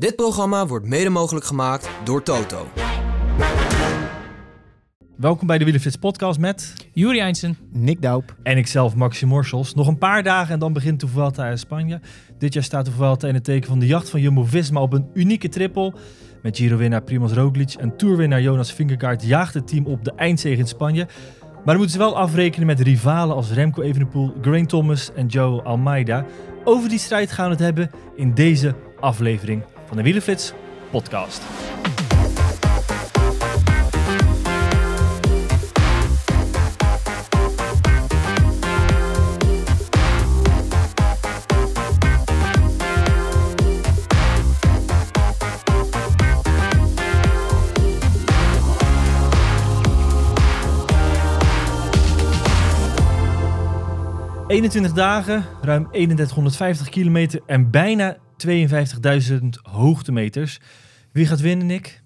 Dit programma wordt mede mogelijk gemaakt door Toto. Welkom bij de Wielenflits podcast met... Juri Einsen. Nick Daup. En ikzelf, Maxi Morsels. Nog een paar dagen en dan begint de Vuelta in Spanje. Dit jaar staat de Vuelta in het teken van de jacht van Jumbo-Visma op een unieke triple. Met Giro-winnaar Primoz Roglic en Tourwinnaar Jonas Vingegaard jaagt het team op de eindzege in Spanje. Maar dan moeten ze wel afrekenen met rivalen als Remco Evenepoel, Geraint Thomas en Joe Almeida. Over die strijd gaan we het hebben in deze aflevering van de Wielenflits podcast. ...21 dagen, ruim 3150 kilometer en bijna 52.000 hoogtemeters. Wie gaat winnen, Nick?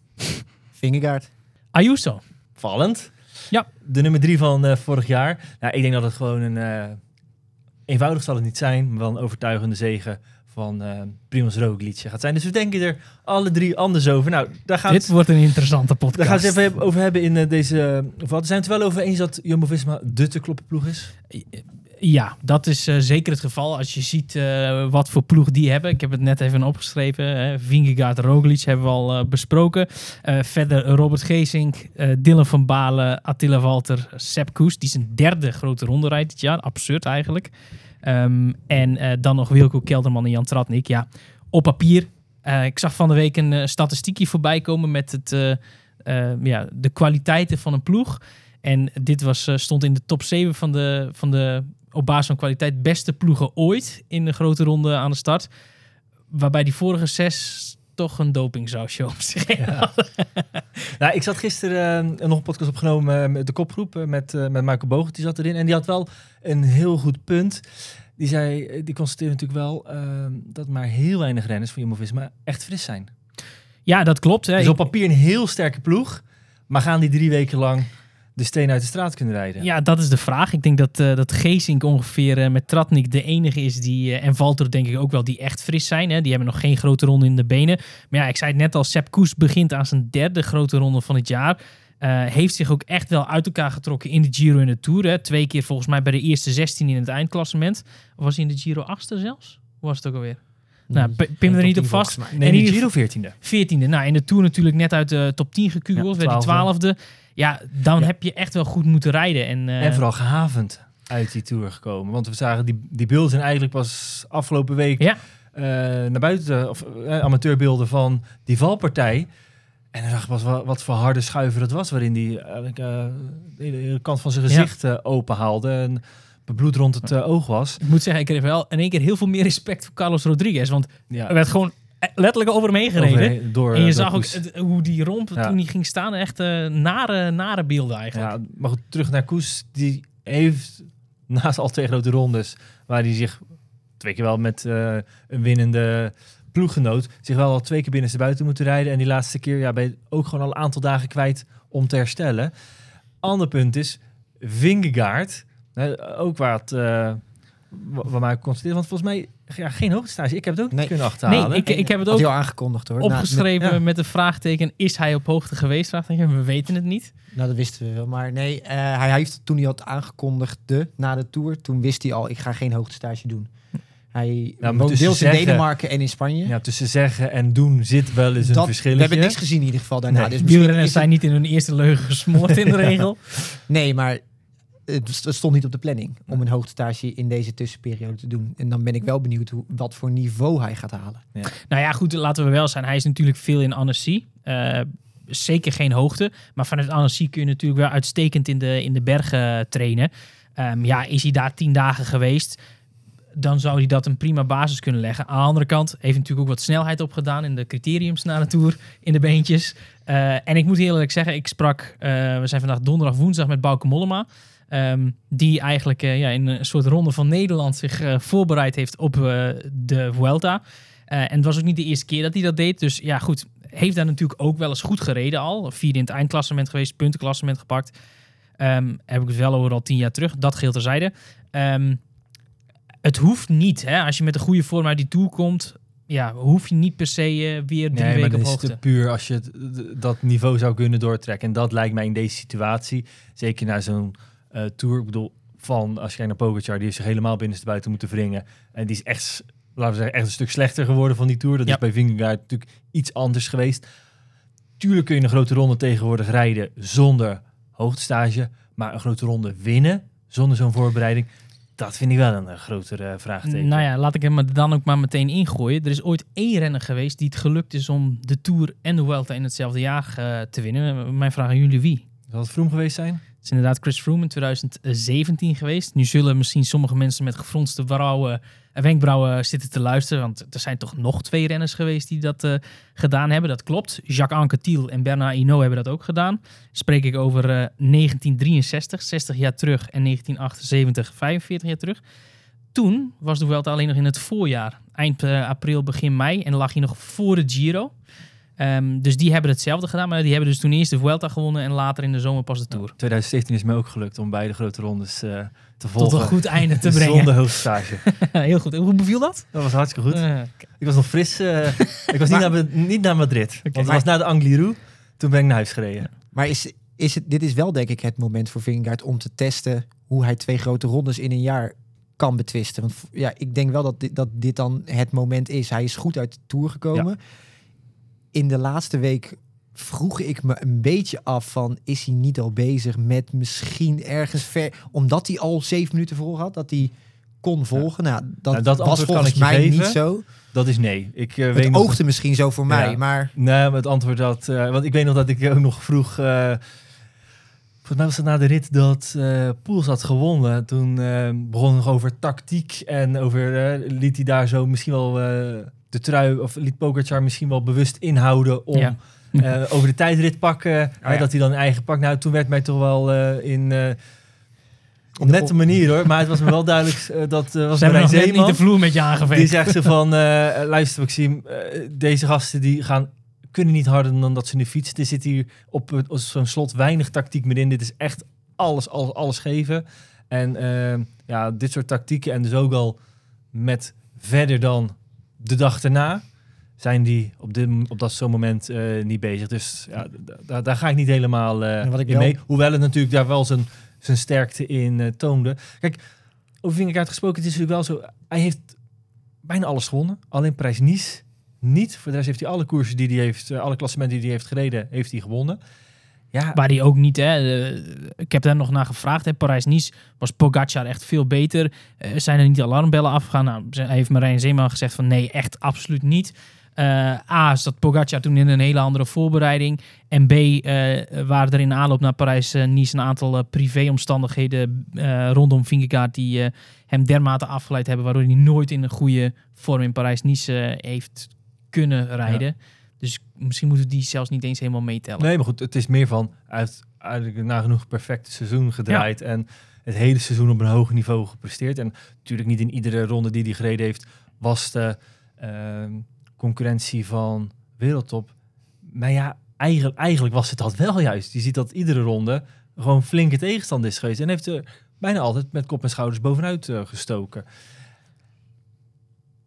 Vingegaard. Ayuso. Vallend. Ja. De nummer drie van eh, vorig jaar. Nou, ik denk dat het gewoon een... eh, eenvoudig zal het niet zijn, maar wel een overtuigende zege van eh Primoz Roglic gaat zijn. Dus we denken er alle drie anders over. Nou, daar gaan we Dit wordt een interessante podcast. daar gaan we het even over hebben in deze... Of wat zijn het wel over eens dat Jumbo-Visma de te kloppen ploeg is? Ja, dat is eh, zeker het geval. Als je ziet eh, wat voor ploeg die hebben. Ik heb het net even opgeschreven. Hè. Vingegaard, Roglic hebben we al eh, besproken. Verder Robert Geesink, Dylan van Balen, Attila Walter, Sepp Koes. Die een derde grote ronde rijdt dit jaar. Absurd eigenlijk. Ehm, en dan nog Wilco Kelderman en Jan Tratnik. Ja, op papier. Ik zag van de week een statistiekje voorbij komen met het, ja, de kwaliteiten van een ploeg. En dit was, stond in de top 7 van de, van de op basis van kwaliteit beste ploegen ooit in de grote ronde aan de start. Waarbij die vorige zes toch een dopingsausje op zich hadden. Nou, ik zat gisteren eh, nog een podcast opgenomen eh, met de kopgroep eh, met, eh, met Michael Bogert, die zat erin. En die had wel een heel goed punt. Die zei, die constateerde natuurlijk wel dat maar heel weinig renners van Jumbo-Visma echt fris zijn. Ja, dat klopt. Hè. Dus op papier een heel sterke ploeg, maar gaan die drie weken lang de steen uit de straat kunnen rijden? Ja, dat is de vraag. Ik denk dat, eh dat Geesink ongeveer eh, met Tratnik de enige is die, eh, en Valter denk ik ook wel, die echt fris zijn. Hè. Die hebben nog geen grote ronde in de benen. Maar ja, ik zei het net al, Sepp Koes begint aan zijn derde grote ronde van het jaar. Heeft zich ook echt wel uit elkaar getrokken in de Giro en de Tour. Hè. Twee keer volgens mij bij de eerste 16 in het eindklassement. Of was hij in de Giro achtste zelfs? Hoe was het ook alweer? Nou, pin er niet op vast. Nee, in de Giro 14e. 14e. Nou, in de Tour natuurlijk net uit de top 10 gekugeld. Ja, werd die 12e. Ja, dan heb je echt wel goed moeten rijden. En, eh, En vooral gehavend uit die Tour gekomen. Want we zagen die, die beelden zijn eigenlijk pas afgelopen week Ja. eh, naar buiten, of eh, amateurbeelden van die valpartij. En dan zag ik pas wat, wat voor harde schuiver dat was, waarin die eigenlijk eh, de hele kant van zijn Ja. gezicht eh, open haalde en bebloed rond het oog was. Ik moet zeggen, ik kreeg wel in één keer heel veel meer respect voor Carlos Rodriguez. Want Ja, er werd gewoon letterlijk over hem heen gereden. door, en je door zag ook het- hoe die romp Ja. toen hij ging staan. Echt eh, nare, nare beelden eigenlijk. Ja, maar goed, terug naar Koes. Die heeft naast al twee grote rondes, waar hij zich twee keer wel met eh, een winnende ploeggenoot, zich wel al twee keer binnen buiten moeten rijden. En die laatste keer ja, ben je ook gewoon al een aantal dagen kwijt om te herstellen. Ander punt is, Vingegaard, eh, ook waar het... eh wa- waar mij constateert, want volgens mij ja, geen hoogtestage. Ik heb het ook niet Nee. kunnen achterhalen. Nee, ik, ik heb het ook al aangekondigd hoor. opgeschreven ja. met een vraagteken. Is hij op hoogte geweest? Vraagteken. We weten het niet. Nou, nou, dat wisten we wel. Maar nee, eh, hij heeft toen hij had aangekondigd de, na de Tour, toen wist hij al, ik ga geen hoogtestage doen. Hij maar woont in Denemarken en in Spanje. Ja, tussen zeggen en doen zit wel eens een dat, verschil. we hebben niks gezien in ieder geval daarna. Nee. Dus misschien zijn niet in hun eerste leugen gesmoord in de regel. Nee, maar het stond niet op de planning om een hoogtestage in deze tussenperiode te doen. En dan ben ik wel benieuwd hoe, wat voor niveau hij gaat halen. Nou ja, goed, laten we wel zijn. Hij is natuurlijk veel in Annecy. Eh, zeker geen hoogte. Maar vanuit Annecy kun je natuurlijk wel uitstekend in de, in de bergen trainen. Ehm, ja, is hij daar tien dagen geweest, dan zou hij dat een prima basis kunnen leggen. Aan de andere kant heeft hij natuurlijk ook wat snelheid opgedaan in de criteriums na de Tour, in de beentjes. Eh, en ik moet eerlijk zeggen, ik sprak, eh, we zijn vandaag donderdag, woensdag met Bauke Mollema. Ehm, die eigenlijk eh, ja, in een soort ronde van Nederland zich eh, voorbereid heeft op eh, de Vuelta. En het was ook niet de eerste keer dat hij dat deed. Dus ja, goed. Heeft daar natuurlijk ook wel eens goed gereden al. Vierde in het eindklassement geweest, puntenklassement gepakt. Ehm, heb ik het wel over al tien jaar terug. Dat geldt terzijde. Ehm het hoeft niet. Hè? Als je met een goede vorm uit die Tour komt, ja, hoef je niet per se weer drie Nee, weken op hoogte. te puur als je dat niveau zou kunnen doortrekken. En dat lijkt mij in deze situatie, zeker na zo'n eh, tour. Ik bedoel, van als je kijkt naar Pogacar, die heeft zich helemaal binnenstebuiten moeten wringen. En die is echt, laten we zeggen, echt een stuk slechter geworden van die tour. Dat Ja. is bij Vingegaard natuurlijk iets anders geweest. Tuurlijk kun je een grote ronde tegenwoordig rijden zonder hoogtestage. Maar een grote ronde winnen zonder zo'n voorbereiding, dat vind ik wel een eh, grotere eh, vraagteken. Nou ja, laat ik hem dan ook maar meteen ingooien. Er is ooit één renner geweest die het gelukt is om de Tour en de Vuelta in hetzelfde jaar te winnen. Mijn vraag aan jullie wie? Zal het vroom geweest zijn? Is inderdaad Chris Froome in 2017 geweest. Nu zullen misschien sommige mensen met gefronste eh, wenkbrauwen zitten te luisteren. Want er zijn toch nog twee renners geweest die dat eh, gedaan hebben. Dat klopt. Jacques Anquetil en Bernard Hinault hebben dat ook gedaan. Spreek ik over eh, 1963, 60 jaar terug. En 1978, 45 jaar terug. Toen was de Vuelta alleen nog in het voorjaar. Eind eh, april, begin mei. En lag hij nog voor de Giro. Ehm, dus die hebben hetzelfde gedaan. Maar die hebben dus toen eerst de Vuelta gewonnen. En later in de zomer pas de Tour. 2017 is mij ook gelukt om beide grote rondes eh, te Tot volgen. een goed einde te brengen. Zonder hoogtestage. Heel goed. En Hoe beviel dat? Dat was hartstikke goed. Eh, Ik was nog fris. eh, ik was niet, naar, niet naar Madrid. Want het Maar- was na de Angliru. Toen ben ik naar huis gereden. Maar is, is het, dit is wel denk ik het moment voor Vingegaard om te testen hoe hij twee grote rondes in een jaar kan betwisten. Want ja, ik denk wel dat dit, dat dit dan het moment is. Hij is goed uit de Tour gekomen. In de laatste week vroeg ik me een beetje af van... is hij niet al bezig met misschien ergens ver... omdat hij al zeven minuten voor had, dat hij kon volgen. Nou, dat, Nou, dat was kan volgens mij geven. niet zo. Dat is nee. Ik eh, weet Het oogde misschien zo voor mij, Ja. maar... Nee, maar het antwoord dat... eh, want ik weet nog dat ik ook nog vroeg... eh, volgens mij was het na de rit dat eh Poels had gewonnen. Toen begon het nog over tactiek. En over... liet hij daar zo misschien wel... de trui... Of liet Pogacar misschien wel bewust inhouden om... Ja. eh, over de tijdrit pakken. hè, Oh ja. Dat hij dan een eigen pak. Nou, toen werd mij toch wel eh, in... eh, op nette manier hoor. Maar het was me wel duidelijk dat eh was Ze Marijn Zeeman. niet de vloer met je Die aangeveegd. zegt ze van, eh, luister Maxime, deze gasten die gaan, kunnen niet harder dan dat ze nu fietsen. Er zit hier op, het- op zo'n slot weinig tactiek meer in. Dit is echt alles, alles, alles geven. En ja, dit soort tactieken en dus ook al met verder dan de dag erna zijn die op, dit, op dat zo'n moment eh, niet bezig. Dus ja, daar ga ik niet helemaal En wat ik in wel- mee. Hoewel het natuurlijk daar wel zijn, zijn sterkte in eh, toonde. Kijk, over Vingegaard gesproken, het is natuurlijk wel zo... Hij heeft bijna alles gewonnen. Alleen Parijs-Nice niet. Voor de rest heeft hij alle koersen die hij heeft... alle klassementen die hij heeft gereden, heeft hij gewonnen. Ja, Waar die ook niet, hè. eh, ik heb daar nog naar gevraagd. Parijs-Nice was Pogacar echt veel beter. Eh, zijn er niet alarmbellen afgegaan? Nou, heeft Marijn Zeeman gezegd van nee, echt absoluut niet. Eh, A, zat Pogacar toen in een hele andere voorbereiding. En B, waren er in aanloop naar Parijs-Nice een aantal privéomstandigheden rondom Vingegaard die hem dermate afgeleid hebben, waardoor hij nooit in een goede vorm in Parijs-Nice heeft kunnen rijden. Dus misschien moeten die zelfs niet eens helemaal meetellen. Nee, maar goed, het is meer van... Heeft eigenlijk nagenoeg perfect seizoen gedraaid. En het hele seizoen op een hoog niveau gepresteerd. En natuurlijk niet in iedere ronde die hij gereden heeft... was de ehm, concurrentie van wereldtop. Maar ja, eigenlijk, eigenlijk was het dat wel juist. Je ziet dat iedere ronde gewoon flinke tegenstand is geweest. En heeft er bijna altijd met kop en schouders bovenuit eh, gestoken.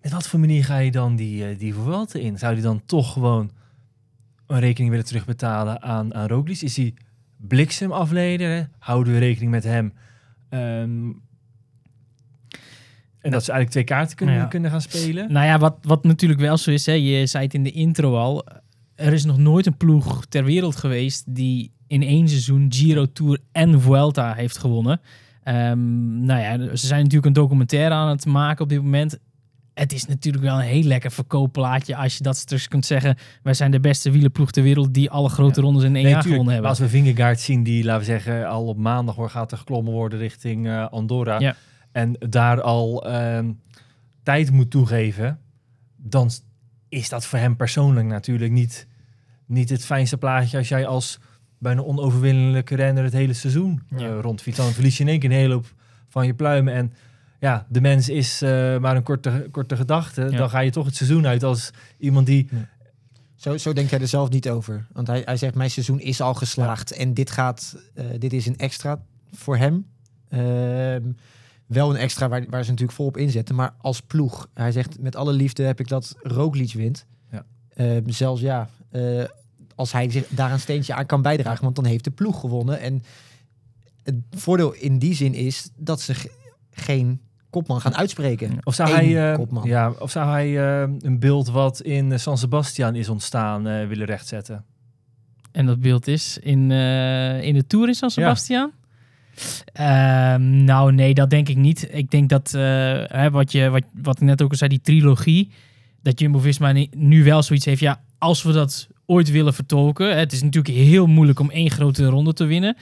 Wat voor manier ga je dan die, eh, die Vuelta in? Zou die dan toch gewoon een rekening willen terugbetalen aan, aan Roglic? Is hij bliksem afleden? Houden we rekening met hem? Ehm, en dat ze eigenlijk twee kaarten kunnen, Ja. kunnen gaan spelen? Nou ja, wat, wat natuurlijk wel zo is, hè, je zei het in de intro al. Er is nog nooit een ploeg ter wereld geweest die in één seizoen Giro Tour en Vuelta heeft gewonnen. Ehm, nou ja, ze zijn natuurlijk een documentaire aan het maken op dit moment. Het is natuurlijk wel een heel lekker verkoopplaatje als je dat dus kunt zeggen. Wij zijn de beste wielerploeg ter wereld die alle grote Ja. rondes in één Nee, jaar gewonnen hebben. als we Vingegaard zien die, laten we zeggen, al op maandag hoor, gaat er geklommen worden richting eh, Andorra. Ja. En daar al ehm, tijd moet toegeven, dan is dat voor hem persoonlijk natuurlijk niet, niet het fijnste plaatje als jij als bijna onoverwinnelijke renner het hele seizoen eh, Ja. rondfietst. Dan verlies je in één keer een hele hoop van je pluimen. En ja, de mens is eh, maar een korte, korte gedachte. Ja. Dan ga je toch het seizoen uit als iemand die Zo, zo denkt hij er zelf niet over. Want hij, hij zegt, mijn seizoen is al geslaagd. En dit, gaat, eh, dit is een extra voor hem. Ehm, wel een extra waar, waar ze natuurlijk volop inzetten. Maar als ploeg, hij zegt met alle liefde heb ik dat Roglic wint. Ja. Eh, zelfs ja, eh, als hij zich daar een steentje aan kan bijdragen, want dan heeft de ploeg gewonnen. En het voordeel in die zin is dat ze ge- geen kopman gaan uitspreken. Of zou Eén hij, eh, kopman. ja, of zou hij eh, een beeld wat in eh, San Sebastian is ontstaan eh, willen rechtzetten? En dat beeld is in, eh, in de Tour in San Sebastian? Ehm, nou, nee, dat denk ik niet. Ik denk dat, eh, hè, wat, je, wat, wat ik net ook al zei, die trilogie, dat Jumbo-Visma nu wel zoiets heeft, ja, als we dat ooit willen vertolken, het is natuurlijk heel moeilijk om één grote ronde te winnen,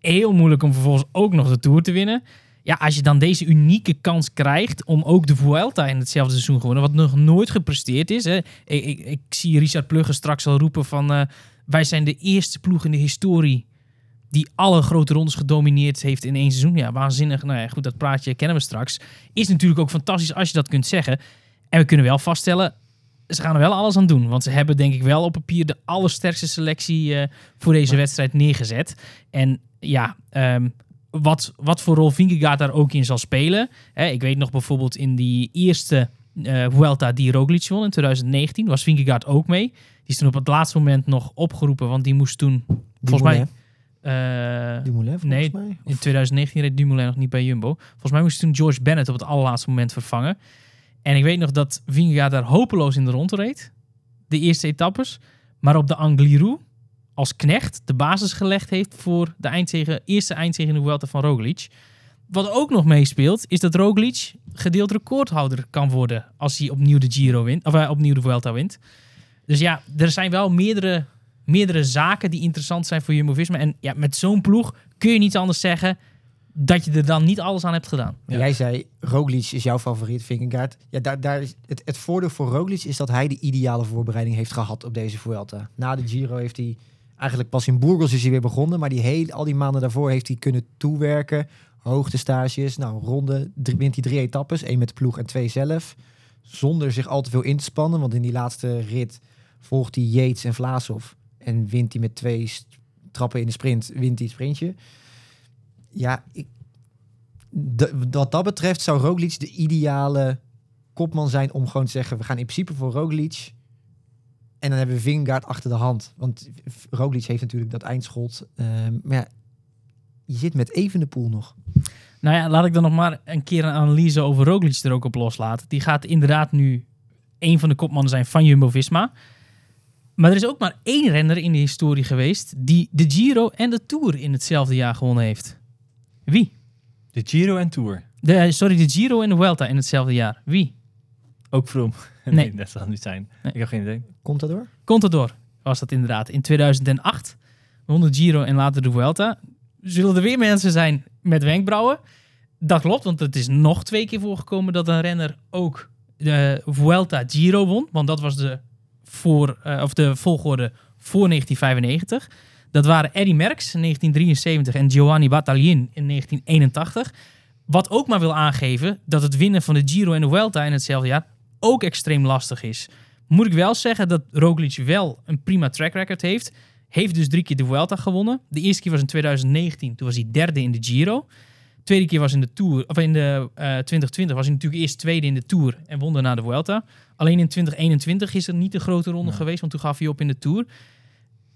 heel moeilijk om vervolgens ook nog de Tour te winnen. Ja, als je dan deze unieke kans krijgt om ook de Vuelta in hetzelfde seizoen te winnen, wat nog nooit gepresteerd is. Hè. Ik, ik, ik zie Richard Plugge straks al roepen van, eh, wij zijn de eerste ploeg in de historie die alle grote rondes gedomineerd heeft in één seizoen. Ja, waanzinnig. Nou ja, goed, dat praatje kennen we straks. Is natuurlijk ook fantastisch als je dat kunt zeggen. En we kunnen wel vaststellen, ze gaan er wel alles aan doen. Want ze hebben denk ik wel op papier de allersterkste selectie eh, voor deze wedstrijd neergezet. En ja, ehm, wat, wat voor rol Vingegaard daar ook in zal spelen. Hè, ik weet nog bijvoorbeeld in die eerste eh Vuelta die Roglic won in 2019, was Vingegaard ook mee. Die is toen op het laatste moment nog opgeroepen, want die moest toen... Volgens mij- eh, Dumoulin, volgens nee, mij. in 2019 reed Dumoulin nog niet bij Jumbo. Volgens mij moest toen George Bennett op het allerlaatste moment vervangen. En ik weet nog dat Vingegaard daar hopeloos in de rond reed. De eerste etappes. Maar op de Angliru als knecht de basis gelegd heeft voor de eindzege, eerste eindzege in de Vuelta van Roglic. Wat ook nog meespeelt, is dat Roglic gedeeld recordhouder kan worden als hij opnieuw de Giro wint, of eh, opnieuw de Vuelta wint. Dus ja, er zijn wel meerdere, meerdere zaken die interessant zijn voor Jumbo-Visma. En ja, met zo'n ploeg kun je niet anders zeggen dat je er dan niet alles aan hebt gedaan. Jij zei, Roglic is jouw favoriet, Vingegaard. Ja, daar, daar is het, het voordeel voor Roglic is dat hij de ideale voorbereiding heeft gehad op deze Vuelta. Na de Giro heeft hij eigenlijk pas in Burgos is hij weer begonnen, maar die hele, al die maanden daarvoor heeft hij kunnen toewerken. Hoogtestages, nou, ronde wint hij drie etappes, één met de ploeg en twee zelf. Zonder zich al te veel in te spannen, want in die laatste rit volgt hij Yates en Vlaasov. En wint hij met twee trappen in de sprint, wint hij het sprintje. Ja, ik, wat dat betreft zou Roglic de ideale kopman zijn om gewoon te zeggen... we gaan in principe voor Roglic... en dan hebben we Vingegaard achter de hand. Want Roglic heeft natuurlijk dat eindschot. Ehm, maar ja, je zit met even de pool nog. Nou ja, laat ik dan nog maar een keer een analyse over Roglic er ook op loslaten. Die gaat inderdaad nu een van de kopmannen zijn van Jumbo-Visma. Maar er is ook maar één renner in de historie geweest die de Giro en de Tour in hetzelfde jaar gewonnen heeft. Wie? De Giro en Tour. De, sorry, de Giro en de Vuelta in hetzelfde jaar. Wie? Ook Vroom. Nee, Nee. dat zal het niet zijn. Nee. Ik heb geen idee. Komt dat door? Contador was dat inderdaad. In 2008 won de Giro en later de Vuelta. Zullen er weer mensen zijn met wenkbrauwen? Dat klopt, want het is nog twee keer voorgekomen dat een renner ook de Vuelta Giro won. Want dat was de, voor, eh, of de volgorde voor 1995. Dat waren Eddy Merckx in 1973 en Giovanni Battaglin in 1981. Wat ook maar wil aangeven dat het winnen van de Giro en de Vuelta in hetzelfde jaar ook extreem lastig is. Moet ik wel zeggen dat Roglic wel een prima track record heeft. Heeft dus drie keer de Vuelta gewonnen. De eerste keer was in 2019, toen was hij derde in de Giro. Tweede keer was in de Tour, of in de eh 2020 was hij natuurlijk eerst tweede in de Tour en won daarna de Vuelta. Alleen in 2021 is er niet een grote ronde Ja. geweest, want toen gaf hij op in de Tour.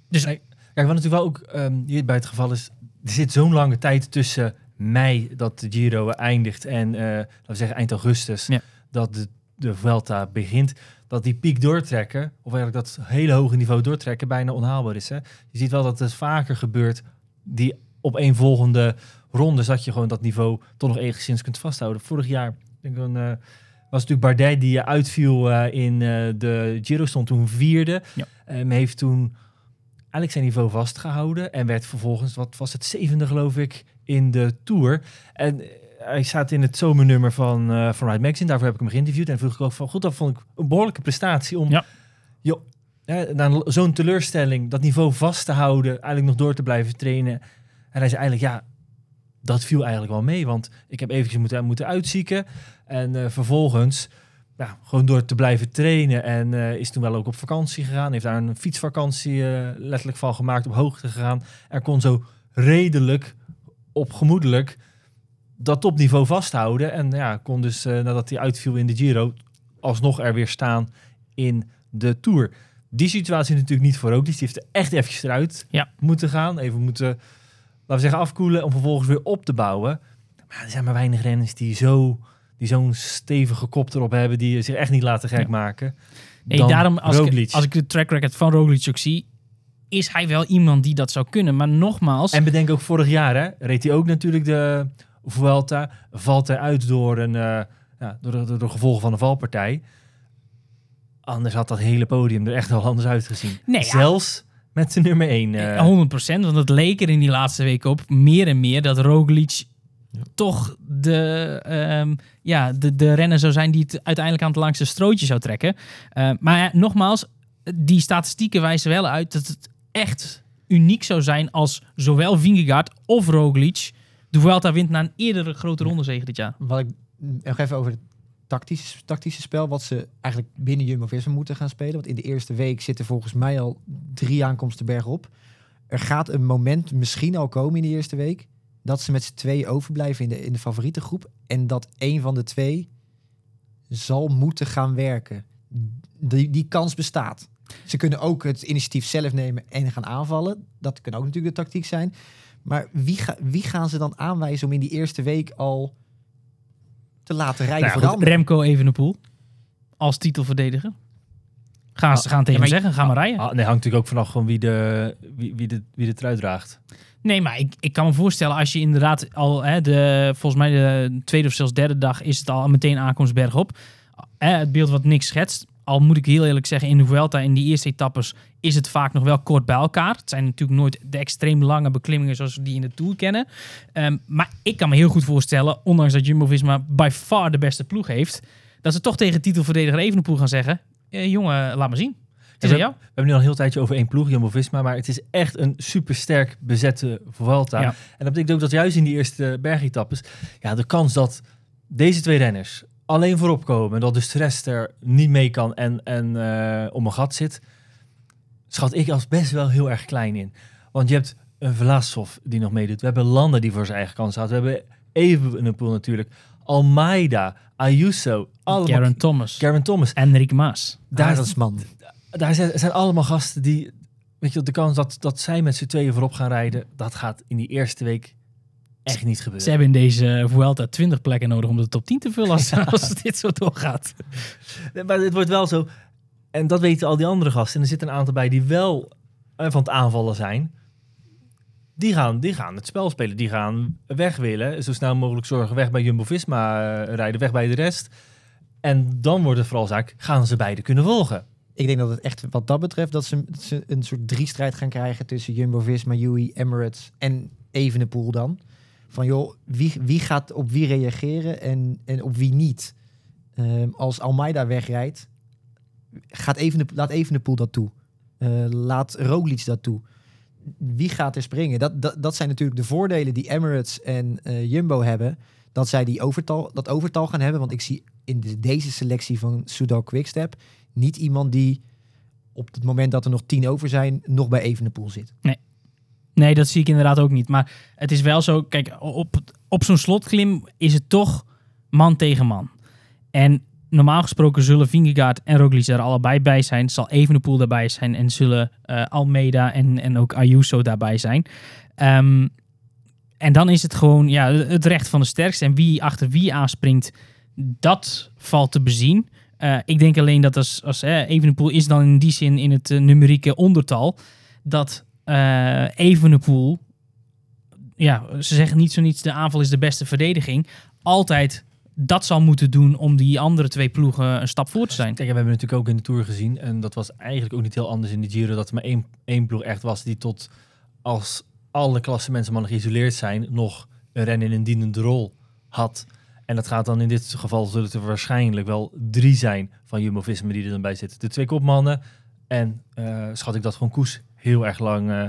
Dus Nee. Kijk, wat natuurlijk wel ook ehm, hier bij het geval is, er zit zo'n lange tijd tussen mei dat de Giro eindigt en eh, laten we zeggen eind augustus Ja. dat de, de Vuelta begint, dat die piek doortrekken, of eigenlijk dat hele hoge niveau doortrekken, bijna onhaalbaar is. Hè? Je ziet wel dat het vaker gebeurt, die op een volgende ronde, dat je gewoon dat niveau toch nog enigszins kunt vasthouden. Vorig jaar denk ik, een, eh, was natuurlijk Bardet die eh, uitviel eh, in de Giro, stond toen vierde. Ja. Ehm, heeft toen eigenlijk zijn niveau vastgehouden en werd vervolgens, wat was het, zevende geloof ik, in de Tour. En hij staat in het zomernummer van, eh van Ride Magazine, daarvoor heb ik hem geïnterviewd en vroeg ik ook van, goed, dat vond ik een behoorlijke prestatie om, Ja. joh, hè, na zo'n teleurstelling, dat niveau vast te houden, eigenlijk nog door te blijven trainen. En hij zei eigenlijk, ja, dat viel eigenlijk wel mee, want ik heb eventjes moeten, moeten uitzieken en eh, vervolgens ja, gewoon door te blijven trainen. En eh, is toen wel ook op vakantie gegaan. Heeft daar een fietsvakantie letterlijk van gemaakt, op hoogte gegaan. Er kon zo redelijk, op gemoedelijk, dat topniveau vasthouden. En ja, kon dus eh, nadat hij uitviel in de Giro alsnog er weer staan in de Tour. Die situatie natuurlijk niet voor Roglic. Die heeft er echt eventjes eruit Ja. moeten gaan. Even moeten, laten we zeggen, afkoelen om vervolgens weer op te bouwen. Maar er zijn maar weinig renners die zo die zo'n stevige kop erop hebben, die zich echt niet laten gek Ja. maken. Nee, daarom als Roglic. ik, als ik de track record van Roglic ook zie, is hij wel iemand die dat zou kunnen. Maar nogmaals, En bedenk ook vorig jaar, hè, reed hij ook natuurlijk de Vuelta. Valt hij uit door, een, eh, ja, door, de, door de gevolgen van een valpartij. Anders had dat hele podium er echt wel anders uitgezien. Nee, ja. Zelfs met de nummer 1. Eh, 100%, want het leek er in die laatste weken op meer en meer dat Roglic toch de, ehm, ja, de, de renner zou zijn die het uiteindelijk aan het langste strootje zou trekken. Eh, maar ja, nogmaals, die statistieken wijzen wel uit dat het echt uniek zou zijn als zowel Vingegaard of Roglic de Vuelta wint na een eerdere grote rondezege dit jaar. Wat ik nog even over het tactische, tactische spel, wat ze eigenlijk binnen Jumbo-Visma moeten gaan spelen. Want in de eerste week zitten volgens mij al drie aankomsten bergop. Er gaat een moment misschien al komen in de eerste week dat ze met z'n twee overblijven in de, in de favorietengroep. En dat een van de twee zal moeten gaan werken. Die, die kans bestaat. Ze kunnen ook het initiatief zelf nemen en gaan aanvallen. Dat kan ook natuurlijk de tactiek zijn. Maar wie, ga, wie gaan ze dan aanwijzen om in die eerste week al te laten rijden Nou ja, voor de goed? Remco Evenepoel als titelverdediger. Gaan ze gaan tegen ja, hem maar- zeggen, ga maar rijden. Ah, nee, hangt natuurlijk ook vanaf gewoon wie de, wie, wie de, wie de trui draagt. Nee, maar ik, ik kan me voorstellen als je inderdaad al hè, de, volgens mij de tweede of zelfs derde dag is het al meteen aankomst bergop. Hè, het beeld wat niks schetst. Al moet ik heel eerlijk zeggen, in de Vuelta in die eerste etappes is het vaak nog wel kort bij elkaar. Het zijn natuurlijk nooit de extreem lange beklimmingen zoals we die in de Tour kennen. Ehm, maar ik kan me heel goed voorstellen, ondanks dat Jumbo-Visma by far de beste ploeg heeft, dat ze toch tegen titelverdediger Evenepoel gaan zeggen, eh, jongen, laat maar zien. Is we, jou. we hebben nu al een heel tijdje over één ploeg, Jumbo-Visma. Maar het is echt een supersterk bezette Vuelta. Ja. En dat betekent ook dat juist in die eerste bergetappes... Ja, de kans dat deze twee renners alleen voorop komen... en dat dus de rest er niet mee kan en, en eh, om een gat zit... schat ik als best wel heel erg klein in. Want je hebt een Vlasov die nog meedoet. We hebben Landa die voor zijn eigen kans staat. We hebben Evenepoel natuurlijk. Almeida, Ayuso. Allemaal, Garen Thomas. Garen Thomas. en Rick Maas. Daar, Arendsman. daar zijn, zijn allemaal gasten die... Weet je, de kans dat, dat zij met z'n tweeën voorop gaan rijden... dat gaat in die eerste week echt niet gebeuren. Ze hebben in deze Vuelta 20 plekken nodig om de top 10 te vullen als, als dit zo doorgaat. Nee, Maar het wordt wel zo... En dat weten al die andere gasten. En er zitten een aantal bij die wel eh, van het aanvallen zijn. Die gaan, die gaan het spel spelen. Die gaan weg willen. Zo snel mogelijk zorgen. Weg bij Jumbo-Visma eh, rijden. Weg bij de rest. En dan wordt het vooral zaak... gaan ze beide kunnen volgen? Ik denk dat het echt wat dat betreft dat ze, dat ze een soort drie-strijd gaan krijgen tussen Jumbo-Visma, UE, Emirates en Evenepoel dan. Van joh, wie, wie gaat op wie reageren en, en op wie niet? Ehm, als Almeida wegrijdt, gaat Evene, laat Evenepoel dat toe. Eh, laat Roglic dat toe. Wie gaat er springen? Dat, dat, dat zijn natuurlijk de voordelen die Emirates en eh, Jumbo hebben. Dat zij die overtal, dat overtal gaan hebben. Want ik zie in de, deze selectie van Soudal Quickstep niet iemand die op het moment dat er nog tien over zijn, nog bij Evenepoel zit. Nee, dat zie ik inderdaad ook niet. Maar het is wel zo, kijk, op, op zo'n slotklim is het toch man tegen man. En normaal gesproken zullen Vingegaard en Roglic er allebei bij zijn. Zal Evenepoel daarbij zijn en zullen eh, Almeida en, en ook Ayuso daarbij zijn. Ehm, en dan is het gewoon ja, het recht van de sterkste. En wie achter wie aanspringt, dat valt te bezien. Eh, ik denk alleen dat als, als Evenepoel is dan in die zin in het eh, numerieke ondertal... dat eh Evenepoel... Ja, ze zeggen niet zo niets, de aanval is de beste verdediging. Altijd dat zal moeten doen om die andere twee ploegen een stap voor te zijn. Kijk, we hebben natuurlijk ook in de Tour gezien. En dat was eigenlijk ook niet heel anders in de Giro. Dat er maar één, één ploeg echt was die tot als alle klasse mensen maar geïsoleerd zijn... nog een ren in een dienende rol had. En dat gaat dan in dit geval zullen er waarschijnlijk wel drie zijn van Jumbo-Visma die er dan bij zitten. De twee kopmannen en eh, schat ik dat gewoon Koes heel erg lang eh,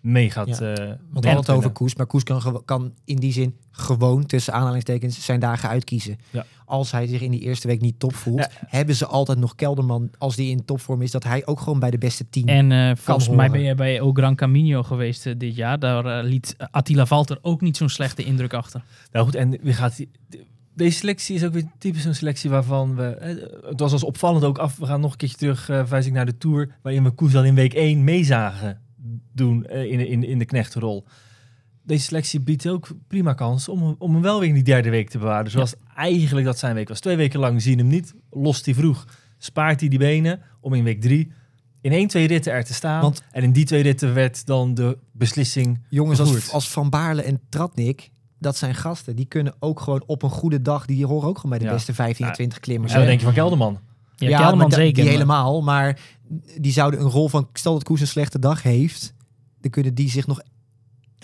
mee gaat. Ja. eh, Want we mee hadden het over. Koes, maar Koes kan, kan in die zin gewoon tussen aanhalingstekens zijn dagen uitkiezen. Ja. Als hij zich in die eerste week niet top voelt, Ja. hebben ze altijd nog Kelderman, als die in topvorm is, dat hij ook gewoon bij de beste tien. En eh, volgens mij ben je bij O Gran Camino geweest dit jaar. Daar liet Attila Valter ook niet zo'n slechte indruk achter. Nou goed, en wie gaat deze selectie is ook weer typisch zo'n selectie waarvan we... eh, het was als opvallend ook af. We gaan nog een keertje terug, eh wijs ik naar de Tour... waarin we Koes al in week 1 meezagen doen eh, in, in, in de knechtenrol. Deze selectie biedt ook prima kans om, om hem wel weer in die derde week te bewaren. Zoals eigenlijk dat zijn week was. Twee weken lang zien hem niet, lost hij vroeg. Spaart hij die benen om in week 3 in één, twee ritten er te staan. Want- en in die twee ritten werd dan de beslissing Jongens als, als Van Baarle en Tratnik, dat zijn gasten. Die kunnen ook gewoon op een goede dag, die horen ook gewoon bij de Ja. beste 15 en Ja. 20 klimmers. Hè? denk je van Kelderman? Ja, Ja, Kelderman maar zeker. Die maar- helemaal, maar die zouden een rol van, stel dat Koes een slechte dag heeft, dan kunnen die zich nog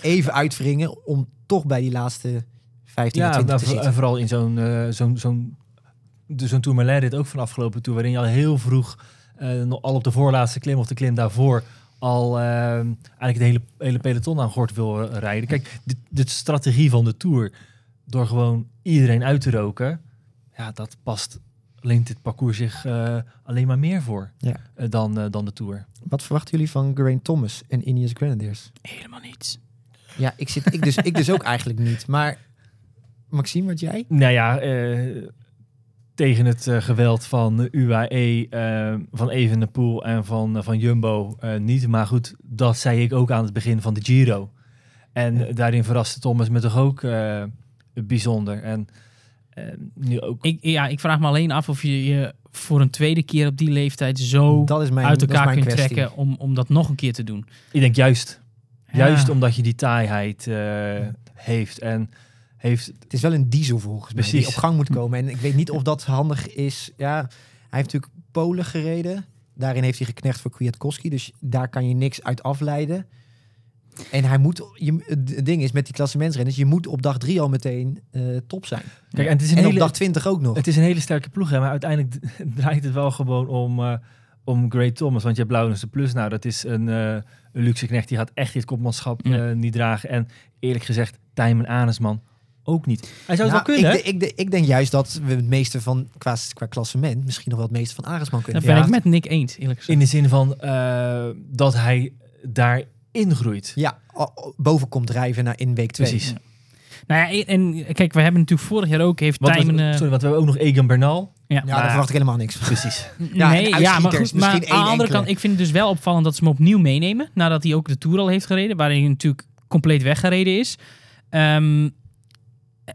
even uitwringen om toch bij die laatste 15 en Ja, 20 nou, te zitten. en vooral in zo'n uh, zo'n zo'n de- zo'n Tourmalet dit ook van afgelopen tour, waarin je al heel vroeg eh, nog al op de voorlaatste klim of de klim daarvoor al eh, eigenlijk de hele, hele peloton aan gort wil rijden. Kijk, de, de strategie van de Tour, door gewoon iedereen uit te roken, ja, dat past alleen dit parcours zich eh, alleen maar meer voor Ja. eh, dan, eh, dan de Tour. Wat verwachten jullie van Geraint Thomas en Ineos Grenadiers? Helemaal niets. Ja, ik, zit, ik, dus, ik dus ook eigenlijk niet. Maar Maxime, wat jij? Nou ja, eh, tegen het eh, geweld van UAE, eh, van Evenepoel en van, eh, van Jumbo niet. Maar goed, dat zei ik ook aan het begin van de Giro. En Ja. daarin verraste Thomas me toch ook bijzonder. En nu ook... Ik, ja, ik vraag me alleen af of je je voor een tweede keer op die leeftijd zo dat is mijn, uit dat is elkaar mijn kunt kwestie. trekken om, om dat nog een keer te doen. Ik denk juist. Ja. Juist omdat je die taaiheid heeft. En heeft Het is wel een diesel volgens mij die op gang moet komen. En ik weet niet of dat handig is. Ja, hij heeft natuurlijk Polen gereden. Daarin heeft hij geknecht voor Kwiatkowski. Dus daar kan je niks uit afleiden. En hij moet, je, het ding is met die klassementsrenners, je moet op dag drie al meteen eh, top zijn. Kijk, en het is een En op hele, dag 20 ook nog. Het is een hele sterke ploeg, hè, maar uiteindelijk draait het wel gewoon om, eh om Great Thomas. Want je hebt Laurens de Plus, nou dat is een, eh, een luxe knecht, die gaat echt dit kopmanschap niet dragen. En eerlijk gezegd, Tijmen Anesman ook niet. Hij zou het Nou, wel kunnen, ik, ik, ik denk juist dat we het meeste van, qua, qua klassement, misschien nog wel het meeste van Aresman kunnen Dat ben Ja. ik met Nick eens, eerlijk gezegd. in de zin van eh, dat hij daar ingroeit. Ja, boven komt drijven naar in week 2. Precies. Ja. Nou ja, en kijk, we hebben natuurlijk vorig jaar ook, heeft Tijmen... eh, sorry, want we hebben ook nog Egan Bernal. ja. Ja, daar verwacht ik helemaal niks. Precies. Ja, nee, ja, maar, goed, maar misschien aan de andere enkele. kant, ik vind het dus wel opvallend dat ze hem opnieuw meenemen. Nadat hij ook de Tour al heeft gereden, waarin hij natuurlijk compleet weggereden is. Ehm,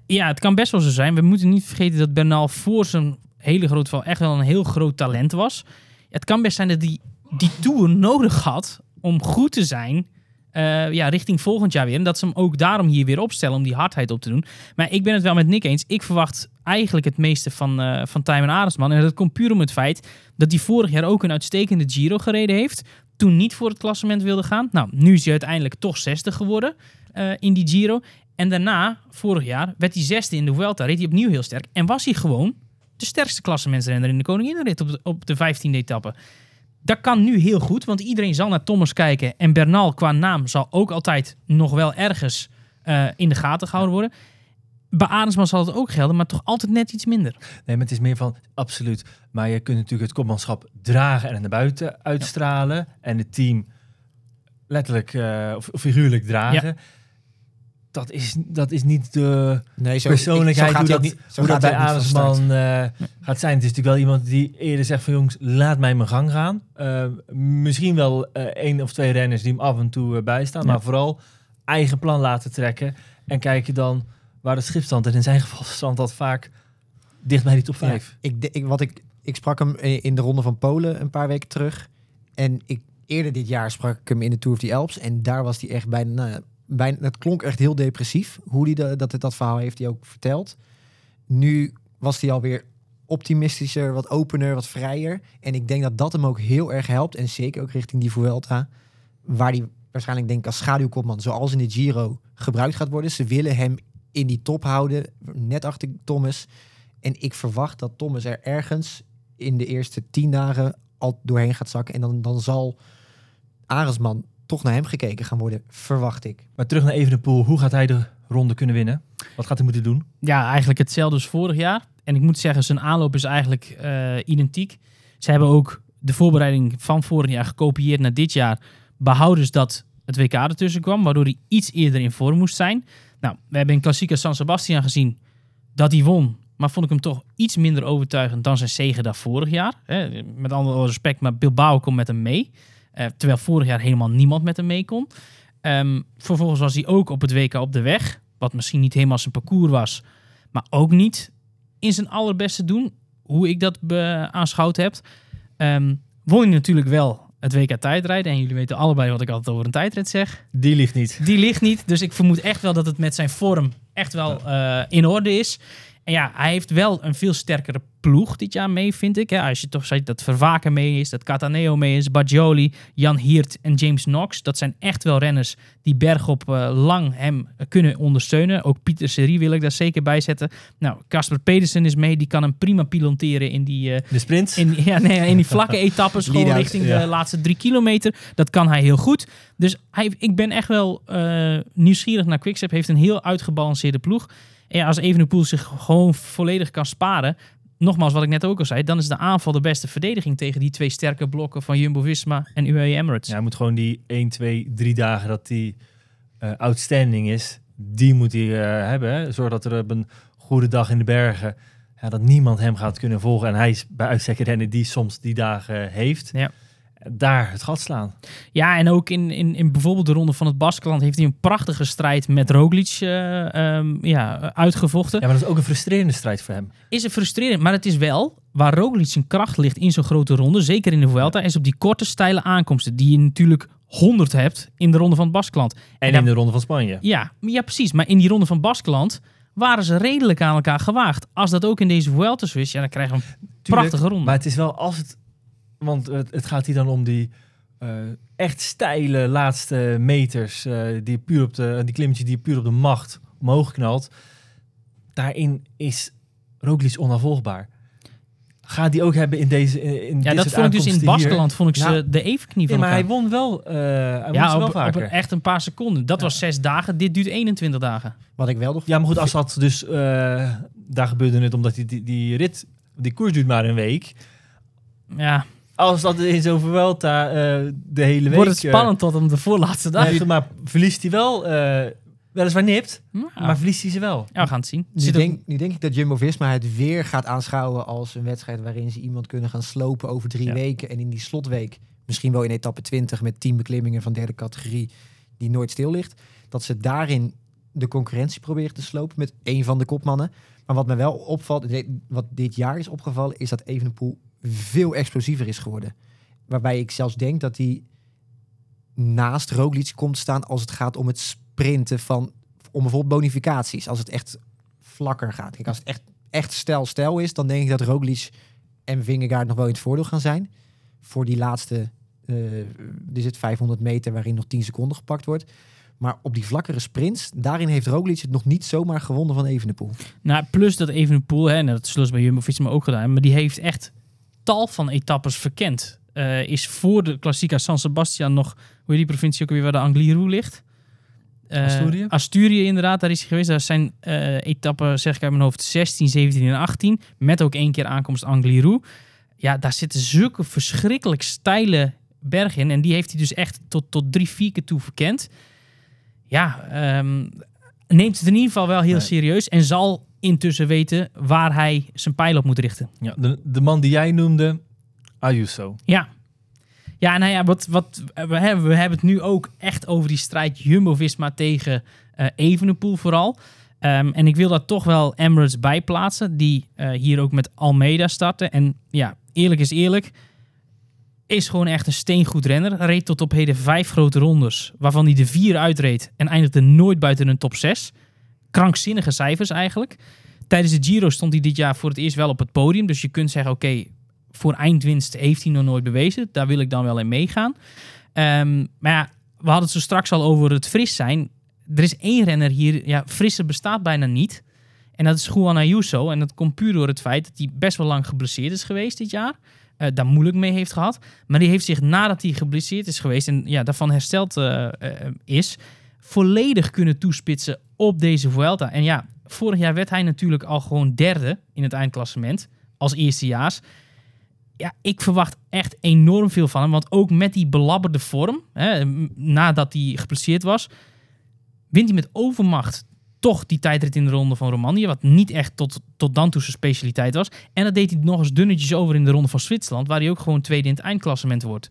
ja, het kan best wel zo zijn. We moeten niet vergeten dat Bernal voor zijn hele grote val echt wel een heel groot talent was. Het kan best zijn dat hij die Tour nodig had om goed te zijn eh, ja, richting volgend jaar weer. En dat ze hem ook daarom hier weer opstellen om die hardheid op te doen. Maar ik ben het wel met Nick eens. Ik verwacht eigenlijk het meeste van, eh van Tijmen Arendsman. En dat komt puur om het feit dat hij vorig jaar ook een uitstekende Giro gereden heeft. Toen niet voor het klassement wilde gaan. Nou, nu is hij uiteindelijk toch 60 geworden eh, in die Giro. En daarna, vorig jaar, werd hij zesde in de Vuelta. Reed hij opnieuw heel sterk. En was hij gewoon de sterkste klassementsrenner in de Koninginnenrit op de, op de 15e etappe. Dat kan nu heel goed, want iedereen zal naar Thomas kijken. En Bernal qua naam zal ook altijd nog wel ergens eh, in de gaten gehouden worden. Bij zal het ook gelden, maar toch altijd net iets minder. Nee, maar het is meer van absoluut. Maar je kunt natuurlijk het kopmanschap dragen en naar buiten uitstralen. En het team letterlijk eh, of, of figuurlijk dragen. Dat, is, dat is niet de Nee, zo, persoonlijkheid zo hoe dat, niet, zo hoe dat bij Adelsman start. eh, gaat zijn. Het is natuurlijk wel iemand die eerder zegt van jongens, laat mij mijn gang gaan. Eh, misschien wel eh, één of twee renners die hem af en toe bijstaan. Ja. Maar vooral eigen plan laten trekken. En kijken dan waar het schip. En in zijn geval strandt dat vaak dicht bij die top Ja, 5. ik, ik, wat ik, ik sprak hem in de ronde van Polen een paar weken terug. En ik, eerder dit jaar sprak ik hem in de Tour of the Alps. En daar was hij echt bijna... Nou, bijna het klonk echt heel depressief. Hoe die de, dat, dat verhaal heeft hij ook verteld. Nu was hij alweer optimistischer, wat opener, wat vrijer. En ik denk dat dat hem ook heel erg helpt. En zeker ook richting die Vuelta. Waar hij waarschijnlijk denk ik als schaduwkopman, zoals in de Giro, gebruikt gaat worden. Ze willen hem in die top houden, net achter Thomas. En ik verwacht dat Thomas er ergens in de eerste tien dagen al doorheen gaat zakken. En dan, dan zal Arendsman toch naar hem gekeken gaan worden, verwacht ik. Maar terug naar Evenepoel. Hoe gaat hij de ronde kunnen winnen? Wat gaat hij moeten doen? Ja, eigenlijk hetzelfde als vorig jaar. En ik moet zeggen, zijn aanloop is eigenlijk eh, identiek. Ze hebben ook de voorbereiding van vorig jaar gekopieerd naar dit jaar. Behouden ze dat het WK ertussen kwam, waardoor hij iets eerder in vorm moest zijn. Nou, we hebben in klassieker San Sebastian gezien dat hij won. Maar vond ik hem toch iets minder overtuigend dan zijn zegen daar vorig jaar. Hè, met alle respect, maar Bilbao kon met hem mee. Eh, terwijl vorig jaar helemaal niemand met hem mee kon. Ehm, vervolgens was hij ook op het WK op de weg. Wat misschien niet helemaal zijn parcours was. Maar ook niet in zijn allerbeste doen. Hoe ik dat aanschouwd heb. Ehm, won hij natuurlijk wel het WK tijdrijden. En jullie weten allebei wat ik altijd over een tijdrit zeg. Die ligt niet. Die ligt niet. Dus ik vermoed echt wel dat het met zijn vorm echt wel eh, in orde is. En ja, hij heeft wel een veel sterkere ploeg dit jaar mee, vind ik. Hè. Als je toch ziet dat Vervaken mee is, dat Cataneo mee is, Bajoli, Jan Hiert en James Knox. Dat zijn echt wel renners die bergop eh, lang hem kunnen ondersteunen. Ook Pieter Serie wil ik daar zeker bij zetten. Nou, Casper Pedersen is mee. Die kan hem prima pilonteren in die, eh, De sprint. in, ja, nee, in die vlakke etappes, gewoon richting ja. de laatste drie kilometer. Dat kan hij heel goed. Dus hij, ik ben echt wel eh, nieuwsgierig naar Quickstep. Heeft een heel uitgebalanceerde ploeg. Ja, als Evenepoel zich gewoon volledig kan sparen... Nogmaals, wat ik net ook al zei, dan is de aanval de beste verdediging tegen die twee sterke blokken van Jumbo-Visma en UAE Emirates. Ja, hij moet gewoon die 1, 2, 3 dagen dat die eh, outstanding is, die moet hij eh, hebben. Hè. Zorg dat er op een goede dag in de bergen, ja, dat niemand hem gaat kunnen volgen. En hij is bij uitstek renner die soms die dagen heeft. Ja. Daar het gat slaan. Ja, en ook in, in, in bijvoorbeeld de ronde van het Baskeland heeft hij een prachtige strijd met Roglic eh, ehm, ja, uitgevochten. Ja, maar dat is ook een frustrerende strijd voor hem. is het frustrerend. Maar het is wel waar Roglic zijn kracht ligt in zo'n grote ronde. Zeker in de Vuelta. Is op die korte, steile aankomsten. Die je natuurlijk 100 hebt in de ronde van het Baskeland. En in de Ronde van Spanje. Ja, ja, precies. Maar in die ronde van Baskeland waren ze redelijk aan elkaar gewaagd. Als dat ook in deze Vuelta is, ja, dan krijgen we een prachtige ronde. Maar het is wel als het... Want het, het gaat hier dan om die eh, echt steile laatste meters. eh, die, puur op de, die klimmetjes die je puur op de macht omhoog knalt. Daarin is Roglic onafvolgbaar. Gaat die ook hebben in deze in ja, dat vond ik dus in hier? Baskeland vond ik ze Nou, de evenknie Nee, van maar hij won wel. eh hij won ja, wel op, op vaker. een- echt een paar seconden. Dat Ja. was zes dagen. Dit duurt 21 dagen. Wat ik wel nog... Ja, maar goed, als dat dus... eh, daar gebeurde het omdat die, die, die rit... Die koers duurt maar een week. Ja, Als dat in zo'n Vuelta eh, de hele week... wordt het eh, spannend tot om de voorlaatste dag. Nee, maar verliest hij wel, eh, weliswaar nipt, Ja. maar verliest hij ze wel. Ja, we gaan het zien. Nu Zit denk, nu denk ik dat Jumbo-Visma het weer gaat aanschouwen als een wedstrijd waarin ze iemand kunnen gaan slopen over drie Ja. weken. En in die slotweek, misschien wel in etappe 20 met 10 beklimmingen van derde categorie die nooit stil ligt. Dat ze daarin de concurrentie proberen te slopen met één van de kopmannen. Maar wat me wel opvalt, wat dit jaar is opgevallen, is dat Evenepoel veel explosiever is geworden. Waarbij ik zelfs denk dat hij naast Roglic komt staan als het gaat om het sprinten van, om bijvoorbeeld bonificaties. Als het echt vlakker gaat. Kijk, als het echt, echt stijl stijl is, dan denk ik dat Roglic en Vingegaard nog wel in het voordeel gaan zijn. Voor die laatste, er zit 500 meter waarin nog 10 seconden gepakt wordt. Maar op die vlakkere sprints, daarin heeft Roglic het nog niet zomaar gewonnen van Evenepoel. Nou, plus dat Evenepoel, hè, en dat ze bij Jumbo-Visma ook gedaan, maar die heeft echt tal van etappes verkend. Eh, is voor de Klassica San Sebastian nog, hoe die provincie ook weer waar de Angliru ligt? Eh, Asturië? Asturië inderdaad, daar is hij geweest. Daar zijn eh, etappen, zeg ik uit mijn hoofd, 16, 17 en 18. Met ook één keer aankomst Angliru. Ja, daar zitten zulke verschrikkelijk steile bergen in. En die heeft hij dus echt tot, tot drie, vier keer toe verkend. Ja, ehm, neemt het in ieder geval wel heel Nee. serieus. En zal intussen weten waar hij zijn pijl op moet richten. Ja, de, de man die jij noemde, Ayuso. Ja. Ja, nou ja, wat, wat, we, hebben, we hebben het nu ook echt over die strijd Jumbo-Visma tegen eh Evenepoel vooral. Ehm, en ik wil daar toch wel Emirates bij plaatsen, die eh, hier ook met Almeida starten. En ja, eerlijk is eerlijk, is gewoon echt een steengoed renner. Reed tot op heden vijf grote rondes, waarvan hij de vier uitreed en eindigde nooit buiten een top 6. Krankzinnige cijfers eigenlijk. Tijdens de Giro stond hij dit jaar voor het eerst wel op het podium. Dus je kunt zeggen, oké, voor eindwinst heeft hij nog nooit bewezen. Daar wil ik dan wel in meegaan. Ehm, maar ja, we hadden het zo straks al over het fris zijn. Er is één renner hier, ja, frisser bestaat bijna niet. En dat is Juan Ayuso. En dat komt puur door het feit dat hij best wel lang geblesseerd is geweest dit jaar. eh, daar moeilijk mee heeft gehad. Maar die heeft zich nadat hij geblesseerd is geweest en ja, daarvan hersteld eh, eh, is, volledig kunnen toespitsen op deze Vuelta. En ja, vorig jaar werd hij natuurlijk al gewoon derde in het eindklassement als eerstejaars. Ja, ik verwacht echt enorm veel van hem. Want ook met die belabberde vorm, hè, nadat hij geblesseerd was, wint hij met overmacht toch die tijdrit in de ronde van Romandie. Wat niet echt tot, tot dan toe zijn specialiteit was. En dat deed hij nog eens dunnetjes over in de ronde van Zwitserland. Waar hij ook gewoon tweede in het eindklassement wordt.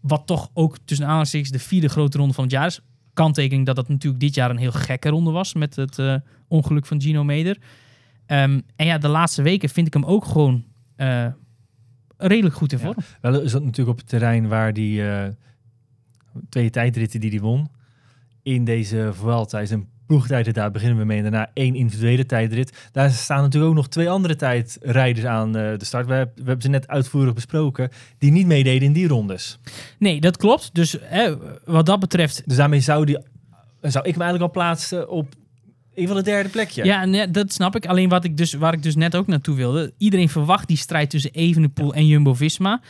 Wat toch ook tussen aanhalingstekens de vierde grote ronde van het jaar is. Kanttekening dat dat natuurlijk dit jaar een heel gekke ronde was. Met het eh, ongeluk van Gino Meder. Ehm, en ja, de laatste weken vind ik hem ook gewoon eh, redelijk goed in Ja. vorm. Wel is dat natuurlijk op het terrein waar die eh, twee tijdritten die hij won. In deze Vuelta is een ploegtijdrit, daar beginnen we mee. En daarna één individuele tijdrit. Daar staan natuurlijk ook nog twee andere tijdrijders aan eh, de start. We, hebben- we hebben ze net uitvoerig besproken. Die niet meededen in die rondes. Nee, dat klopt. Dus hè, wat dat betreft Dus daarmee zou, die, zou ik me eigenlijk al plaatsen op een van de derde plekje. Ja, nee, dat snap ik. Alleen wat ik dus, waar ik dus net ook naartoe wilde. Iedereen verwacht die strijd tussen Evenepoel en Jumbo-Visma.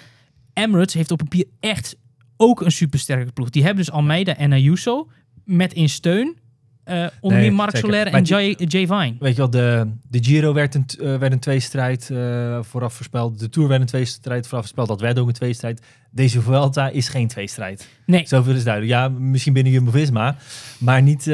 Emirates heeft op papier echt ook een supersterke ploeg. Die hebben dus Almeida en Ayuso met in steun. Eh onder meer zeker. Soler en Jay, Jay Vine. Weet je wel, de, de Giro werd een, eh, werd een tweestrijd eh vooraf voorspeld. De Tour werd een tweestrijd vooraf voorspeld. Dat werd ook een tweestrijd. Deze Vuelta is geen tweestrijd. Nee, Zoveel is duidelijk. Ja, misschien binnen Jumbo-Visma, maar niet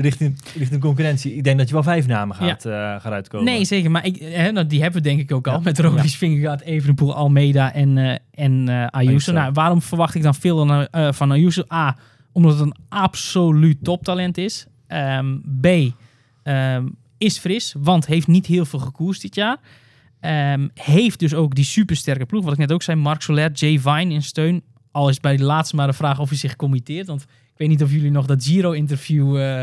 richting, richting concurrentie. Ik denk dat je wel vijf namen gaat, gaat uitkomen. nee zeker. Maar ik, hè, nou, die hebben we denk ik ook al. Ja. Met Roglic, Vingegaard, Evenepoel, Almeida en, en Ayuso. Ayuso. Nou, waarom verwacht ik dan veel van, van Ayuso? A, omdat het een absoluut toptalent is. Ehm, B, ehm, is fris, want heeft niet heel veel gekoerst dit jaar. Ehm, heeft dus ook die supersterke ploeg. Wat ik net ook zei, Marc Soler, Jay Vine in steun. Al is bij de laatste maar de vraag of hij zich committeert. Want ik weet niet of jullie nog dat Giro-interview eh,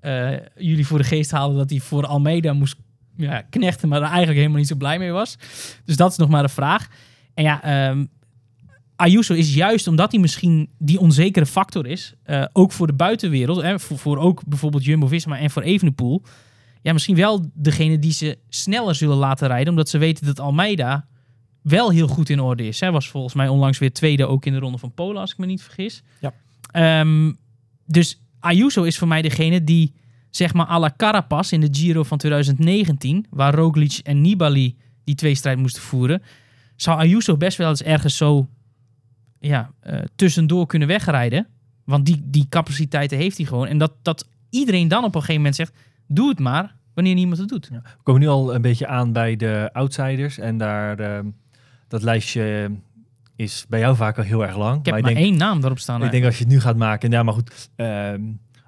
eh, jullie voor de geest haalden... dat hij voor Almeida moest ja, knechten, maar er eigenlijk helemaal niet zo blij mee was. Dus dat is nog maar de vraag. En ja, ehm, Ayuso is juist omdat hij misschien die onzekere factor is, eh, ook voor de buitenwereld, hè, voor, voor ook bijvoorbeeld Jumbo-Visma en voor Evenepoel, ja, misschien wel degene die ze sneller zullen laten rijden, omdat ze weten dat Almeida wel heel goed in orde is. Hij was volgens mij onlangs weer tweede ook in de ronde van Polen, als ik me niet vergis. Ja. Ehm, dus Ayuso is voor mij degene die, zeg maar, à la Carapaz in de Giro van 2019, waar Roglic en Nibali die twee strijd moesten voeren, zou Ayuso best wel eens ergens zo ja, eh, tussendoor kunnen wegrijden. Want die, die capaciteiten heeft hij gewoon. En dat, dat iedereen dan op een gegeven moment zegt, doe het maar, wanneer niemand het doet. We komen nu al een beetje aan bij de outsiders. En daar, eh, dat lijstje is bij jou vaak al heel erg lang. Ik heb maar maar, ik denk, één naam erop staan. ik denk als je het nu gaat maken, ja maar goed. ehm,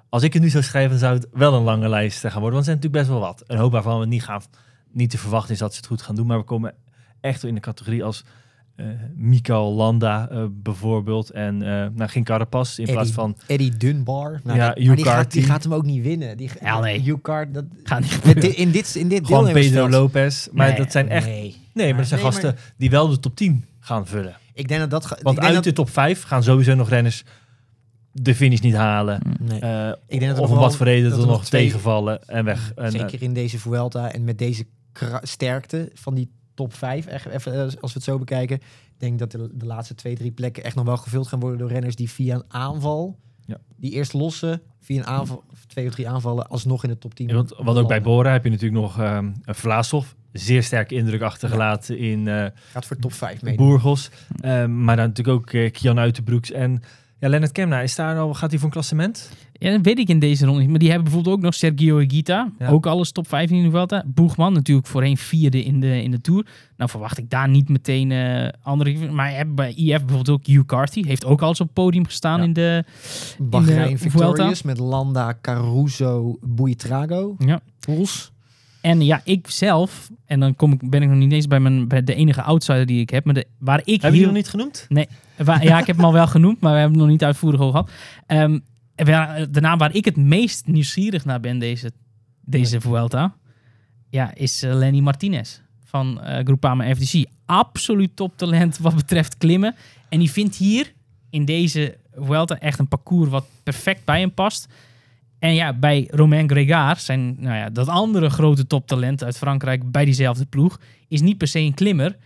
als ik het nu zou schrijven, dan zou het wel een lange lijst gaan worden. Want er zijn natuurlijk best wel wat. Een hoop waarvan we niet, gaan, niet te verwachten is dat ze het goed gaan doen. Maar we komen echt in de categorie als Mikael Landa eh, bijvoorbeeld. En eh nou, geen Carapaz in plaats van... Eddie Dunbar. Nou, Ja, die, die, gaat, die Carty. gaat hem ook niet winnen. Die, Ja, nee. Dat, Gaat niet gebeuren. in dit, in dit Gewoon Pedro. Lopez. Maar Nee, dat zijn echt... Nee. Nee, maar dat zijn Nee, gasten die wel de top 10 gaan vullen. Ik denk dat dat... ga- Want ik denk uit dat, de top 5 gaan sowieso nog renners de finish niet halen. nee. Eh, Ik denk dat er of nog om wat voor reden dat er nog twee- tegenvallen en weg. En, eh, Zeker in deze Vuelta en met deze sterkte van die top 5, echt, even, eh, als we het zo bekijken. Ik denk dat de, de laatste twee, drie plekken echt nog wel gevuld gaan worden door renners die via een aanval, Ja. die eerst lossen, via een aanval, of twee of drie aanvallen, alsnog in de top 10. Ja, want, wat ook bij Bora heb je natuurlijk nog ehm een Vlaashoff. Zeer sterke indruk achtergelaten in eh Gaat voor top 5 mee. Burgos. Ehm, maar dan natuurlijk ook eh, Kian Uitenbroeks. En ja, Lennart Kemna, is daar al, gaat hij voor een klassement? Ja, dat weet ik in deze ronde niet. Maar die hebben bijvoorbeeld ook nog Sergio Higuita. Ja. Ook alles top 5 in de Vuelta. Boegman natuurlijk voorheen vierde in de, in de Tour. Nou verwacht ik daar niet meteen eh, andere... Maar hebt bij IF bijvoorbeeld ook Hugh Carty. Heeft ook al eens op het podium gestaan Ja. in de... Bahrein Victorious met Landa, Caruso, Buitrago, Ja. Poels. En ja, ik zelf... En dan kom ik, ben ik nog niet eens bij, mijn, bij de enige outsider die ik heb. Maar de, waar ik Heb je nog niet genoemd? Waar- ja, ik heb hem al wel genoemd, maar we hebben het nog niet uitvoerig over gehad. Ehm, de naam waar ik het meest nieuwsgierig naar ben deze, deze Vuelta, ja, is eh, Lenny Martinez van eh Groupama FDC. Absoluut toptalent wat betreft klimmen. En die vindt hier in deze Vuelta echt een parcours wat perfect bij hem past. En ja, bij Romain Gregard, zijn, nou ja, dat andere grote toptalent uit Frankrijk bij diezelfde ploeg, is niet per se een klimmer.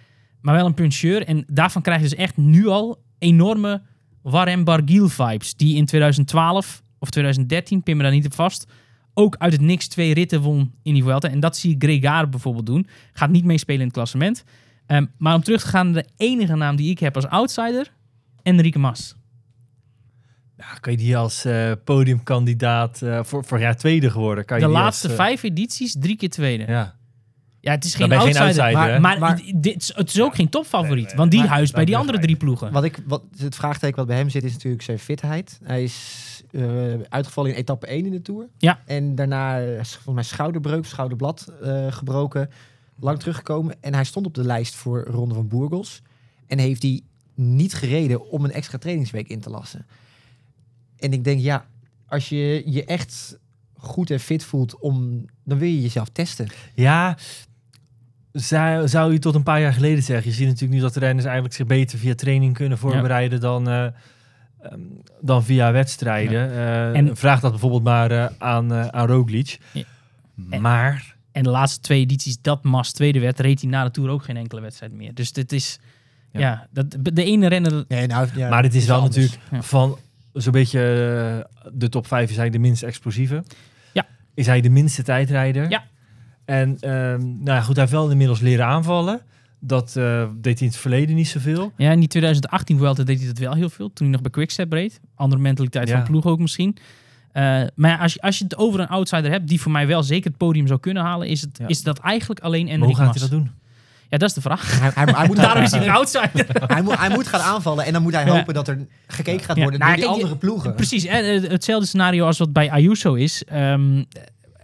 maar wel een puncheur. En daarvan krijg je dus echt nu al enorme Warren Barguil vibes. Die in 2012 of 2013, pin me daar niet op vast, ook uit het niks twee ritten won in die Vuelta. En dat zie ik Gregaar bijvoorbeeld doen. Gaat niet meespelen in het klassement. Ehm, maar om terug te gaan naar de enige naam die ik heb als outsider, Enrique Mas. Ja, kan je die als eh, podiumkandidaat eh, voor, voor jaar tweede geworden? Kan je De laatste als, eh, vijf edities, drie keer tweede. Ja, Ja, het is geen outsider, maar, maar, Maar- dit, is- het is ook geen topfavoriet. want die maar- huist bij die andere drie ploegen. Wat ik, wat, het vraagteken wat bij hem zit is natuurlijk zijn fitheid. Hij is eh, uitgevallen in etappe 1 in de Tour. Ja. En daarna volgens mij schouderbreuk, schouderblad eh, gebroken. Lang teruggekomen. En hij stond op de lijst voor Ronde van Burgos. En heeft die niet gereden om een extra trainingsweek in te lassen. En ik denk, ja, als je je echt goed en fit voelt, om, dan wil je jezelf testen. Ja, zou, zou je tot een paar jaar geleden zeggen. Je ziet natuurlijk nu dat de renners eigenlijk zich beter via training kunnen voorbereiden dan, eh, ehm, dan via wedstrijden. Eh, En- vraag dat bijvoorbeeld maar eh, aan, eh, aan Roglic. Ja. Maar, En de laatste twee edities dat Mas tweede werd, reed hij na de Tour ook geen enkele wedstrijd meer. Dus dit is... Ja, Ja. dat, de ene renner... Nee, nou, ja, maar het is wel anders. natuurlijk Ja. van zo'n beetje de top 5 is hij de minst explosieve. Ja. Is hij de minste tijdrijder. Ja. En ehm, nou ja, goed, hij heeft wel inmiddels leren aanvallen. Dat eh, deed hij in het verleden niet zoveel. Ja, in die 2018 Vuelta deed hij dat wel heel veel. Toen hij nog bij Quickstep reed. Andere mentaliteit Ja. van ploeg ook misschien. Eh, maar ja, als, je, als je het over een outsider hebt, die voor mij wel zeker het podium zou kunnen halen, is, het, Ja. is dat eigenlijk alleen Maar hoe gaat Mas. hij dat doen? Ja, dat is de vraag. Hij, hij, hij moet Daarom is hij een outsider. hij, moet, hij moet gaan aanvallen en dan moet hij Ja. hopen dat er gekeken gaat Ja. worden Nou, door die kijk, andere ploegen. Precies, eh, hetzelfde scenario als wat bij Ayuso is. Ehm,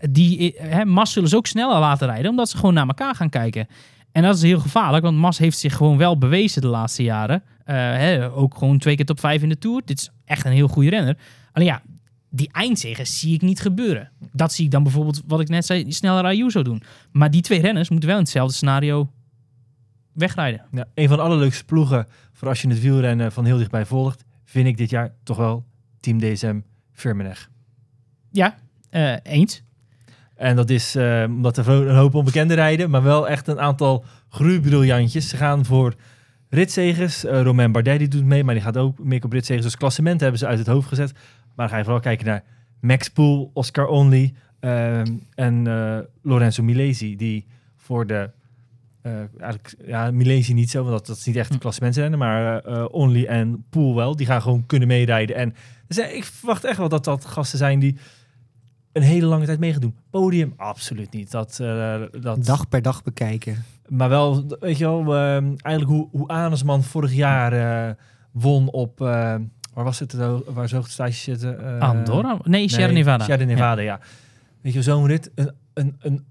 die, eh, hè, Mas zullen ze ook sneller laten rijden, omdat ze gewoon naar elkaar gaan kijken. En dat is heel gevaarlijk, want Mas heeft zich gewoon wel bewezen de laatste jaren. Eh, hè, ook gewoon twee keer top 5 in de Tour. Dit is echt een heel goede renner. Alleen ja, die eindzegen zie ik niet gebeuren. Dat zie ik dan bijvoorbeeld, wat ik net zei, sneller Ayuso doen. Maar die twee renners moeten wel in hetzelfde scenario wegrijden. Ja, een van de allerleukste ploegen voor als je het wielrennen van heel dichtbij volgt, vind ik dit jaar toch wel Team DSM Firmenech. Ja, eh, eens. En dat is eh, omdat er een hoop onbekenden rijden, maar wel echt een aantal groeibriljantjes. Ze gaan voor ritzegers. Eh Romain Bardet die doet mee, maar die gaat ook mee op ritzegers. Dus klassement hebben ze uit het hoofd gezet. Maar dan ga je vooral kijken naar Max Poel, Oscar Only ehm, en eh, Lorenzo Milesi, die voor de... eigenlijk, ja, Milesi niet zo, want dat, dat is niet echt een Hm. klassementsrennen, maar Only en Poel wel. Die gaan gewoon kunnen meerijden. En dus, ik verwacht echt wel dat dat gasten zijn die een hele lange tijd meegedoen. Podium, absoluut niet. Dat, eh, dat, Dag per dag bekijken. Maar wel, weet je wel, ehm, eigenlijk hoe, hoe Anesman vorig jaar eh, won op, eh, waar was het, waar zijn hoogtestages zitten? Eh, Andorra? Nee, Sierra nee, Nevada. Sierra Ja. Nevada, ja. Weet je, zo'n rit, een, een, een,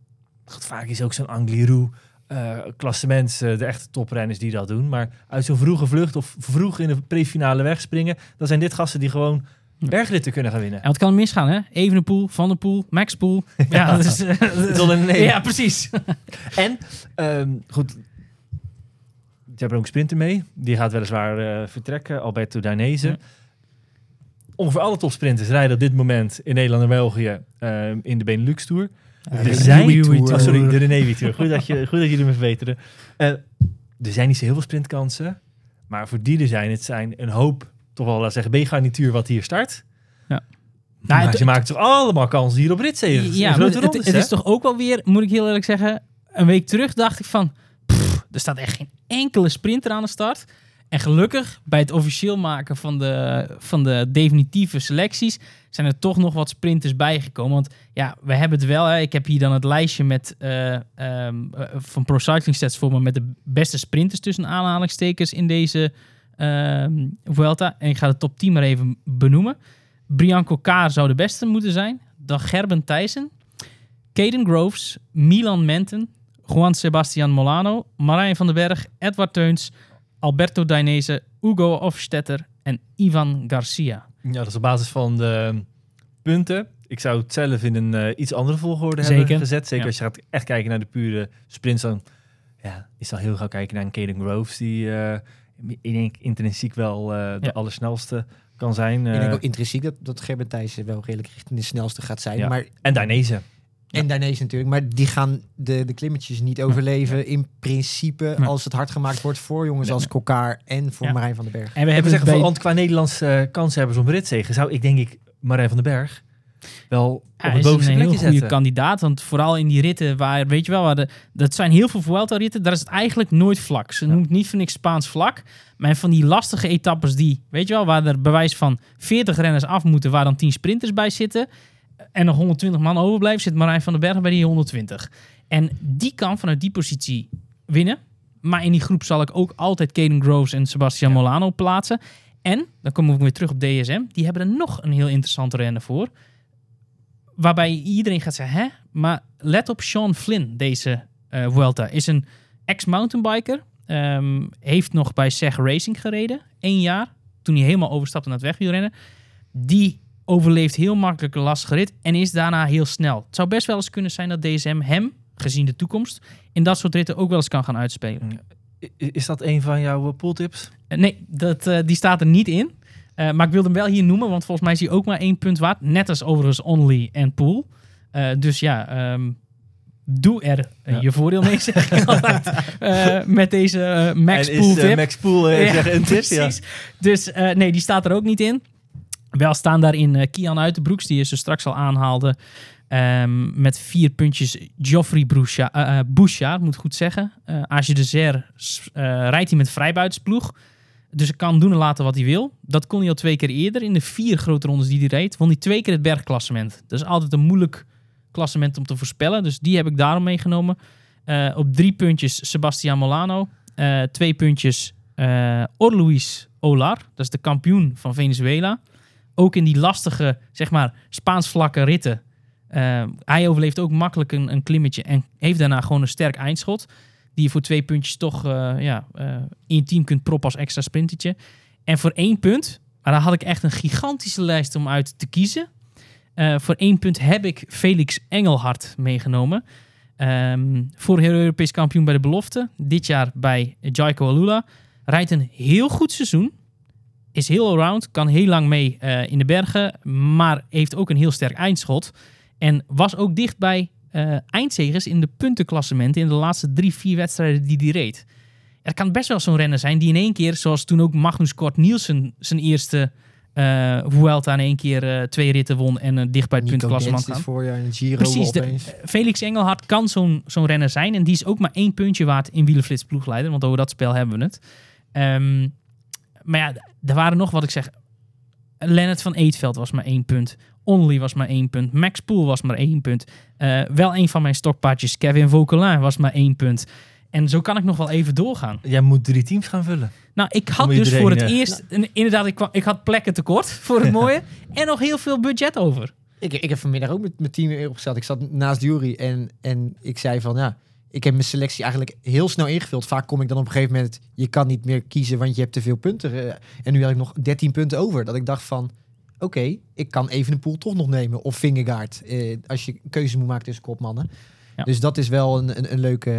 God, vaak is ook zo'n Angliru, eh klassement, eh, de echte toprenners die dat doen. Maar uit zo'n vroege vlucht of vroeg in de prefinale wegspringen, dan zijn dit gasten die gewoon Ja. bergritten kunnen gaan winnen. En wat kan misgaan, hè? Evenepoel, Van der Poel, Max Poel. Ja, dat is... eh, Het ja, precies. En, ehm, goed, ze hebben ook een sprinter mee. Die gaat weliswaar eh, vertrekken, Alberto Dainese. Ja. Ongeveer alle topsprinters rijden op dit moment in Nederland en België ehm, in de Benelux Tour. Er de zijn, Tour. Oh, sorry, de René Tour. Goed dat, je, goed dat jullie me verbeteren. Eh, er zijn niet zo heel veel sprintkansen. Maar voor die er zijn, het zijn een hoop, toch wel laten zeggen, B-garnituur wat hier start. Ja. Maar Nou, het- ze maken toch allemaal kansen hier op ritzegers. Ja, maar het, rondes, het is toch ook wel weer, moet ik heel eerlijk zeggen, een week terug dacht ik van, pff, er staat echt geen enkele sprinter aan de start. En gelukkig, bij het officieel maken van de, van de definitieve selecties, zijn er toch nog wat sprinters bijgekomen. Want ja, we hebben het wel. Hè. Ik heb hier dan het lijstje met, eh, ehm, eh, van Pro Cycling Stats voor me met de beste sprinters tussen aanhalingstekens in deze ehm Vuelta. En ik ga de top 10 maar even benoemen. Brianco Kaar zou de beste moeten zijn. Dan Gerben Thijssen. Caden Groves. Milan Menten. Juan Sebastian Molano. Marijn van den Berg. Edward Teuns. Alberto Dainese. Hugo Hofstetter. En Ivan Garcia. Ja, dat is op basis van de punten. Ik zou het zelf in een eh, iets andere volgorde Zeker. hebben gezet. Zeker Ja. als je gaat echt kijken naar de pure sprints. Dan ja, is dan heel gauw kijken naar een Caden Groves. Die eh, ik denk intrinsiek wel eh, de Ja. allersnelste kan zijn. ik eh, denk ook intrinsiek dat, dat Gerben Thijssen wel redelijk richting de snelste gaat zijn. Ja. Maar en Dainese. En Dainese natuurlijk, maar die gaan de, de klimmetjes niet overleven. In principe, Ja. als het hard gemaakt wordt voor jongens als Kokkaar en voor Ja. Marijn van den Berg. En we hebben zeggen, bij, want qua Nederlandse eh, kanshebbers om ritzegen zou ik denk ik Marijn van den Berg wel op het is een bovenste heel plekje goede zetten. kandidaat. Want vooral in die ritten waar, weet je wel, waar de, dat zijn heel veel Vuelta-ritten. Daar is het eigenlijk nooit vlak. Ze Ja. noemt niet voor niks Spaans vlak. Maar van die lastige etappes die, weet je wel, waar er bewijs van 40 renners af moeten, waar dan 10 sprinters bij zitten. En nog 120 man overblijven, zit Marijn van den Berg bij die 120. En die kan vanuit die positie winnen. Maar in die groep zal ik ook altijd Caden Groves en Sebastian Molano plaatsen. En, dan komen we weer terug op DSM, die hebben er nog een heel interessante renner voor. Waarbij iedereen gaat zeggen, hè? Maar let op Sean Flynn, deze eh Vuelta. Is een ex-mountainbiker. Ehm, heeft nog bij Seg Racing gereden. één jaar. Toen hij helemaal overstapte naar het wegwielrennen. Die overleeft heel makkelijk een lastige rit. En is daarna heel snel. Het zou best wel eens kunnen zijn dat DSM hem, gezien de toekomst... in dat soort ritten ook wel eens kan gaan uitspelen. I- Is dat een van jouw eh, pooltips? Eh, nee, dat, die staat er niet in. Eh, maar ik wilde hem wel hier noemen, want volgens mij is hij ook maar één punt waard. Net als overigens Only en Pool. Eh, dus ja, ehm, doe er eh, Ja. je voordeel mee, zeg ik altijd. Met deze Max Pool is tip. Max Pool Ja, zeggen een tip? Ja. Dus nee, die staat er ook niet in. Wel staan daarin Kian Uitenbroeks, die je zo straks al aanhaalde. ehm, met vier puntjes Geoffrey Bouchard, moet ik goed zeggen. Eh Age de Zer rijdt hij met vrijbuitensploeg. Dus hij kan doen en laten wat hij wil. Dat kon hij al twee keer eerder. In de vier grote rondes die hij reed, won hij twee keer het bergklassement. Dat is altijd een moeilijk klassement om te voorspellen. Dus die heb ik daarom meegenomen. Eh, op drie puntjes Sebastian Molano. Eh, twee puntjes eh Orluis Olar. Dat is de kampioen van Venezuela. Ook in die lastige, zeg maar, Spaans vlakke ritten. Hij overleeft ook makkelijk een, een klimmetje. En heeft daarna gewoon een sterk eindschot. Die je voor twee puntjes toch eh, ja, eh, in je team kunt proppen als extra sprintetje. En voor één punt, maar daar had ik echt een gigantische lijst om uit te kiezen. Eh, voor één punt heb ik Felix Engelhard meegenomen. Ehm vorig Europees kampioen bij de belofte. Dit jaar bij Jaiko Alula. Rijdt een heel goed seizoen. Is heel allround. Kan heel lang mee in de bergen. Maar heeft ook een heel sterk eindschot. En was ook dicht bij eh eindzegers in de puntenklassementen. In de laatste drie, vier wedstrijden die hij reed. Er kan best wel zo'n renner zijn die in één keer, zoals toen ook Magnus Kort Nielsen zijn eerste eh Vuelta in één keer eh, twee ritten won en eh, dicht bij het dit gaan. voorjaar in Giro Precies, de-. Felix Engelhard kan zo'n zo'n renner zijn. En die is ook maar één puntje waard in Wielenflits ploegleider. Want over dat spel hebben we het. Ehm, maar ja, er waren nog wat ik zeg. Lennart van Eetveld was maar één punt. Only was maar één punt. Max Poel was maar één punt. Eh, wel een van mijn stokpaardjes, Kevin Vauquelin, was maar één punt. En zo kan ik nog wel even doorgaan. Jij moet drie teams gaan vullen. Nou, ik had dus voor het eh, eerst... inderdaad, ik, kwam, ik had plekken tekort voor het mooie. en nog heel veel budget over. Ik, ik heb vanmiddag ook met mijn team opgesteld. Ik zat naast Jury en, en ik zei van ja, ik heb mijn selectie eigenlijk heel snel ingevuld. Vaak kom ik dan op een gegeven moment, je kan niet meer kiezen, want je hebt te veel punten. eh, en nu had ik nog 13 punten over. Dat ik dacht van, oké, ik kan even een pool toch nog nemen. Of Vingegaard, eh, als je keuze moet maken tussen kopmannen. Ja. Dus dat is wel een, een, een, leuke,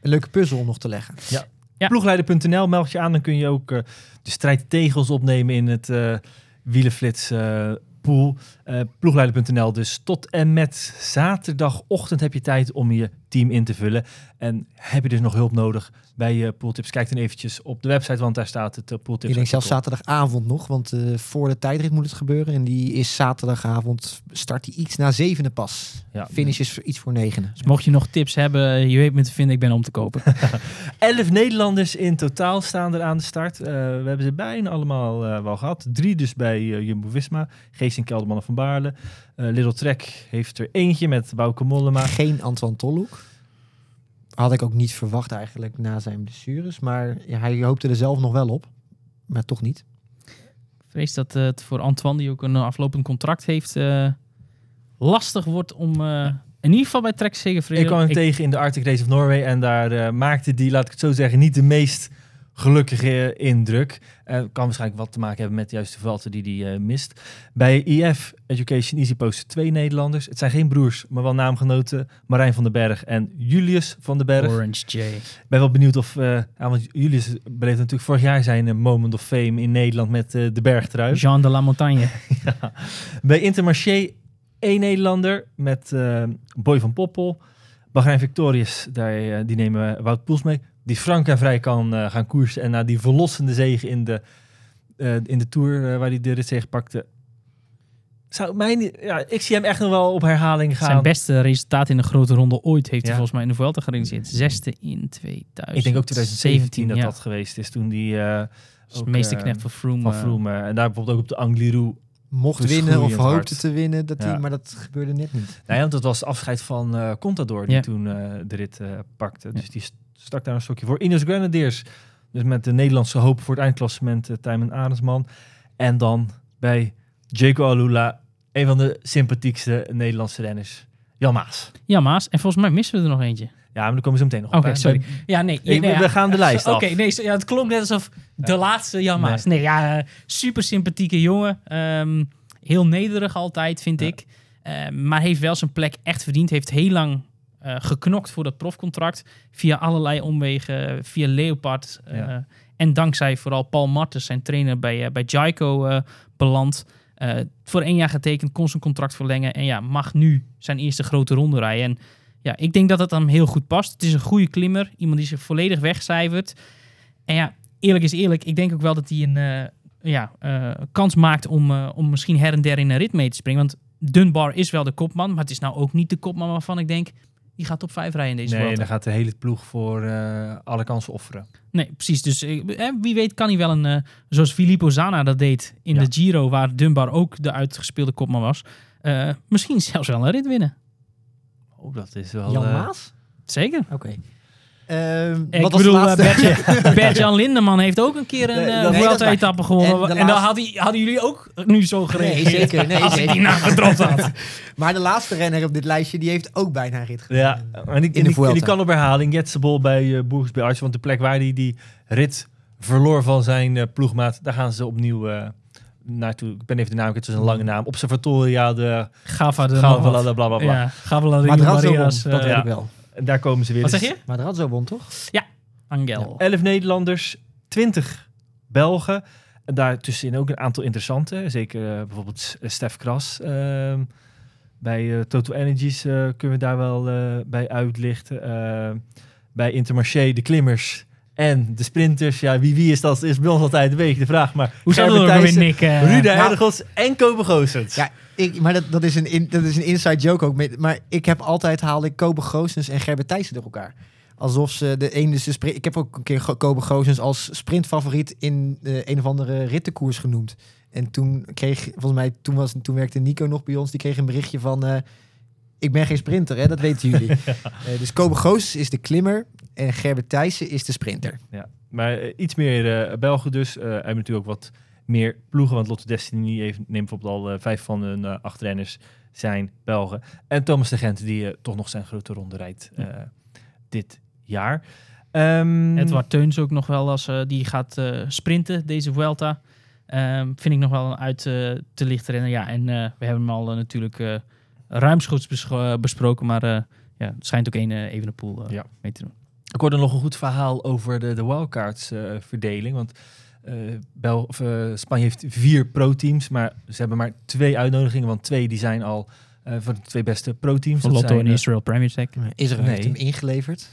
een leuke puzzel om nog te leggen. Ja. Ploegleider.nl meld je aan. Dan kun je ook eh, de strijdtegels opnemen in het eh wielenflits eh, pool. Eh ploegleider.nl dus tot en met zaterdagochtend heb je tijd om je team in te vullen. En heb je dus nog hulp nodig bij je pooltips? Kijk dan eventjes op de website, want daar staat het uh, pooltips. Ik denk zelfs zaterdagavond nog, want eh, voor de tijdrit moet het gebeuren. En die is zaterdagavond, start die iets na zevende pas. Ja. Finish is iets voor negenen. Dus mocht je nog tips hebben, je weet me te vinden, ik ben om te kopen. Elf Nederlanders in totaal staan er aan de start. Eh, we hebben ze bijna allemaal eh, wel gehad. Drie dus bij eh, Jumbo-Visma. Geesink, Kelderman van Baarle. Eh Little Trek heeft er eentje met Bouke Mollema. Geen Antoine Tolhoek. Had ik ook niet verwacht eigenlijk na zijn blessures. Maar ja, hij hoopte er zelf nog wel op. Maar toch niet. Ik vrees dat eh, het voor Antoine, die ook een aflopend contract heeft, eh, lastig wordt om... eh, in ieder geval bij Trek zeker Ik kwam hem tegen in de Arctic Race of Norway en daar eh, maakte die, laat ik het zo zeggen, niet de meest gelukkige indruk. Eh, kan waarschijnlijk wat te maken hebben met juist de valten die hij eh, mist. Bij IF Education Easy posten twee Nederlanders. Het zijn geen broers, maar wel naamgenoten. Marijn van den Berg en Julius van den Berg. Orange J. Ik ben wel benieuwd of... eh, ja, want Julius beleefde natuurlijk vorig jaar zijn moment of fame in Nederland met de bergtrui. Jean de la Montagne. Bij Intermarché één Nederlander met Boy van Poppel. Bahrein Victorious, daar, die nemen Wout Poels mee. Die frank en vrij kan eh, gaan koersen. En na die verlossende zege in de, eh, in de Tour, eh, waar hij de ritzege pakte... Zou mij niet, ja, ik zie hem echt nog wel op herhaling gaan. Zijn beste resultaat in de grote ronde ooit heeft hij volgens mij in de Vuelta gerealiseerd. Zesde in 2017. ik denk ook 2017 dat ja. dat geweest is. Toen die eh, de meeste knecht van Froome. van Froome. en daar bijvoorbeeld ook op de Angliru Mocht Dus winnen of hoopte hard. te winnen, dat die, Ja. maar dat gebeurde net niet. Ja, want dat was afscheid van eh Contador die Ja. toen eh, de rit pakte. Dus die stak daar een stokje voor. Ineos Grenadiers, dus met de Nederlandse hoop voor het eindklassement, uh, Tijmen Arendsman. En dan bij Jaco Alula, een van de sympathiekste Nederlandse renners, Jan Maas. En volgens mij missen we er nog eentje. Ja, maar daar komen ze meteen nog Oké, sorry. Ja, nee. We gaan de lijst Oké, af. nee, ja, het klonk net alsof de laatste Jan Maas. Nee, ja, super sympathieke jongen. Ehm, heel nederig altijd, vind ik. Ehm, maar heeft wel zijn plek echt verdiend. Heeft heel lang eh, geknokt voor dat profcontract. Via allerlei omwegen, via Leopard. eh, Ja. en dankzij vooral Paul Martens, zijn trainer bij, uh, bij Jaiko, uh, beland. Uh, voor één jaar getekend, kon zijn contract verlengen. En ja, mag nu zijn eerste grote ronde rijden. En ja, ik denk dat het hem heel goed past. Het is een goede klimmer. Iemand die zich volledig wegcijfert. En ja, eerlijk is eerlijk. Ik denk ook wel dat hij een uh, ja, uh, kans maakt om, uh, om misschien her en der in een rit mee te springen. Want Dunbar is wel de kopman. Maar het is nou ook niet de kopman waarvan ik denk... die gaat op 5 rijden in deze Nee, Vuelta. dan gaat de hele ploeg voor uh, alle kansen offeren. Nee, precies. Dus eh, wie weet kan hij wel een... Uh, zoals Filippo Zana dat deed in ja. de Giro... waar Dunbar ook de uitgespeelde kopman was... Uh, misschien zelfs wel een rit winnen. Oh, dat is wel... Jan Maas? Zeker. Oké. Okay. Uh, ik bedoel, Bert-Jan Bert Lindeman heeft ook een keer een uh, nee, Vuelta-etappe gewonnen. En, en dan hadden, hadden jullie ook nu zo gereageerd. Nee, zeker. Nee, als zeker. die naam gedropt had. maar de laatste renner op dit lijstje, die heeft ook bijna een rit gewonnen. Ja, en die, in de die, die kan op herhaling. Jetsebol bij uh, Boergs bij Arts. Want de plek waar hij die, die rit verloor van zijn uh, ploegmaat, daar gaan ze opnieuw... Uh, naartoe. Ik ben even de naam, het is een lange naam. Observatoria de... Gava de... Gava bla bla bla. bla. Ja, Gava de Marias. Dat weet ja. ik wel. En daar komen ze weer. Wat dus, zeg je? Maar er zo won, toch? Ja, Angel. Ja. 11 Nederlanders, 20 Belgen. En daartussenin ook een aantal interessante. Zeker uh, bijvoorbeeld Stef Kras. Uh, bij uh, Total Energies uh, kunnen we daar wel uh, bij uitlichten. Uh, bij Intermarché, de klimmers en de sprinters. Ja, wie, wie is dat? Is bij ons altijd een beetje de vraag. Maar Hoe zou dat weer? Uh, nou, Erdegos en Kobe Goossens. Ja, ik, maar dat, dat, is een in, dat is een inside joke ook. Maar ik heb altijd haalde ik Kobe Goossens en Gerber Thijssen door elkaar. Alsof ze de ene is de sprint. Ik heb ook een keer Kobe Goossens als sprintfavoriet in uh, een of andere rittenkoers genoemd. En toen kreeg, volgens mij, toen, was, toen werkte Nico nog bij ons. Die kreeg een berichtje van, uh, ik ben geen sprinter, hè? dat weten jullie. uh, dus Kobe Goossens is de klimmer en Gerber Thijssen is de sprinter. Ja, maar uh, iets meer Belgen dus. Uh, hebben natuurlijk ook wat meer ploegen. Want Lotte Destiny heeft, neemt bijvoorbeeld al uh, vijf van hun uh, acht renners zijn Belgen. En Thomas de Gent, die uh, toch nog zijn grote ronde rijdt uh, dit jaar. Um, Edward Teuns ook nog wel als uh, die gaat uh, sprinten deze Vuelta. Um, vind ik nog wel een uit uh, te lichten renner. Ja, en uh, we hebben hem al natuurlijk uh, ruimschoots besproken. Maar uh, ja, het schijnt ook één uh, Evenepoel uh, ja. mee te doen. Ik hoorde nog een goed verhaal over de, de wildcards uh, verdeling. Want uh, Bel, of, uh, Spanje heeft vier pro-teams, maar ze hebben maar twee uitnodigingen. Want twee die zijn al uh, van de twee beste pro-teams. Van Lotto en Israel Premier Tech. Israël nee. heeft hem ingeleverd.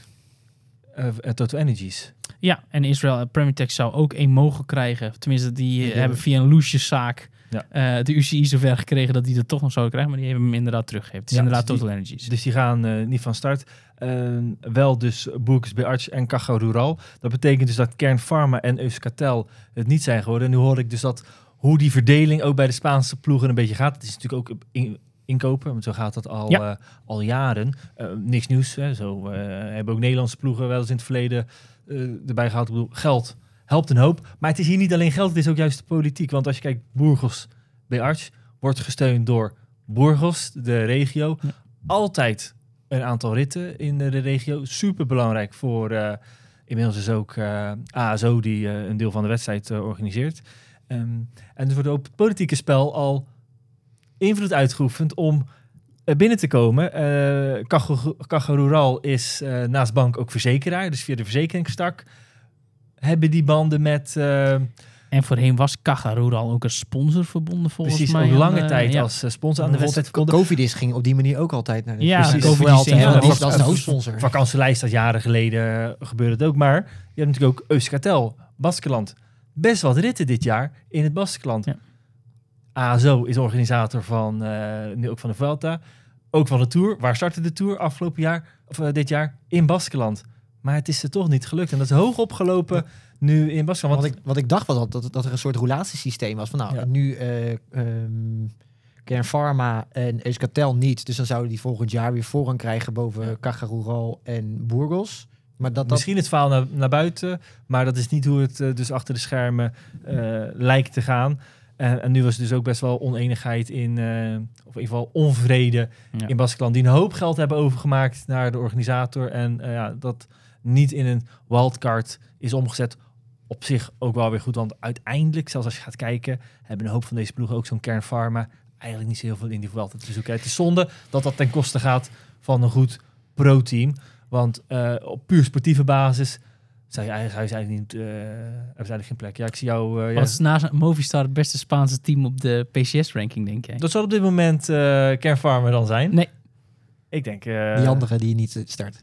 Uh, Total Energies. Ja, en Israel Premier Tech zou ook één mogen krijgen. Tenminste, die ja. hebben via een loesjeszaak ja. uh, de UCI zover gekregen dat die dat toch nog zouden krijgen. Maar die hebben hem inderdaad teruggegeven. Het is ja, inderdaad dus Total die, Energies. Dus die gaan uh, niet van start. Uh, wel dus Boekes bij Arts en Caja Rural. Dat betekent dus dat Kern Pharma en Euskaltel het niet zijn geworden. En nu hoor ik dus dat hoe die verdeling ook bij de Spaanse ploegen een beetje gaat. Het is natuurlijk ook in, inkopen, want zo gaat dat al, ja. uh, al jaren. Uh, niks nieuws. Hè. Zo uh, hebben ook Nederlandse ploegen wel eens in het verleden erbij gehaald. Ik bedoel, geld helpt een hoop. Maar het is hier niet alleen geld, het is ook juist de politiek. Want als je kijkt, Burgos bij Arts wordt gesteund door Burgos, de regio. Ja. Altijd een aantal ritten in de regio. Super belangrijk voor. Uh, inmiddels is ook uh, ASO die uh, een deel van de wedstrijd organiseert. Um, en dus wordt op het politieke spel al invloed uitgeoefend om binnen te komen. Caja Rural is naast bank ook verzekeraar. Dus via de verzekeringstak hebben die banden met En voorheen was al ook een sponsor verbonden volgens Precies, mij. ook aan lange tijd ja. als eh, sponsor aan de wedstrijd. Verbonden. Covidis ging op die manier ook altijd naar de Ja, is En een dat is- is de hoofdsponsor. Vakantielijst dat jaren geleden gebeurde het ook. Maar je hebt natuurlijk ook Euskartel, Baskeland. Best wat ritten dit jaar in het Baskeland. Ja. ASO is organisator van, eh, nu ook van de Vuelta. Ook van de Tour. Waar startte de Tour afgelopen jaar, of eh, dit jaar? In Baskeland. Maar het is er toch niet gelukt. En dat is hoog opgelopen nu in Baskeland. Wat Want ik, wat ik dacht was dat, dat, dat er een soort roulatiesysteem was. Van nou, Ja. nu eh ehm Kern Pharma en Euskartel niet. Dus dan zouden die volgend jaar weer voorrang krijgen boven Ja. En Burgos. Maar dat, dat, Misschien het verhaal naar, naar buiten, maar dat is niet hoe het eh, dus achter de schermen eh, lijkt te gaan. En, en nu was er dus ook best wel oneenigheid in, eh, of in ieder geval onvrede Ja. in Baskeland, die een hoop geld hebben overgemaakt naar de organisator. En ja, dat niet in een wildcard is omgezet. Op zich ook wel weer goed, want uiteindelijk, zelfs als je gaat kijken, hebben een hoop van deze ploegen ook zo'n kernpharma eigenlijk niet zo heel veel in die Vuelta te zoeken. Het is zonde dat dat ten koste gaat van een goed pro-team. Want eh, op puur sportieve basis zou je, eigenlijk- zou je eigenlijk niet, eh, hebben ze eigenlijk geen plek. Ja, ik zie jou... eh, ja, Wat is naast Movistar het beste Spaanse team op de PCS-ranking, denk jij? dat zal op dit moment eh kernfarmer dan zijn. Nee. Ik denk... eh, die andere die je niet start.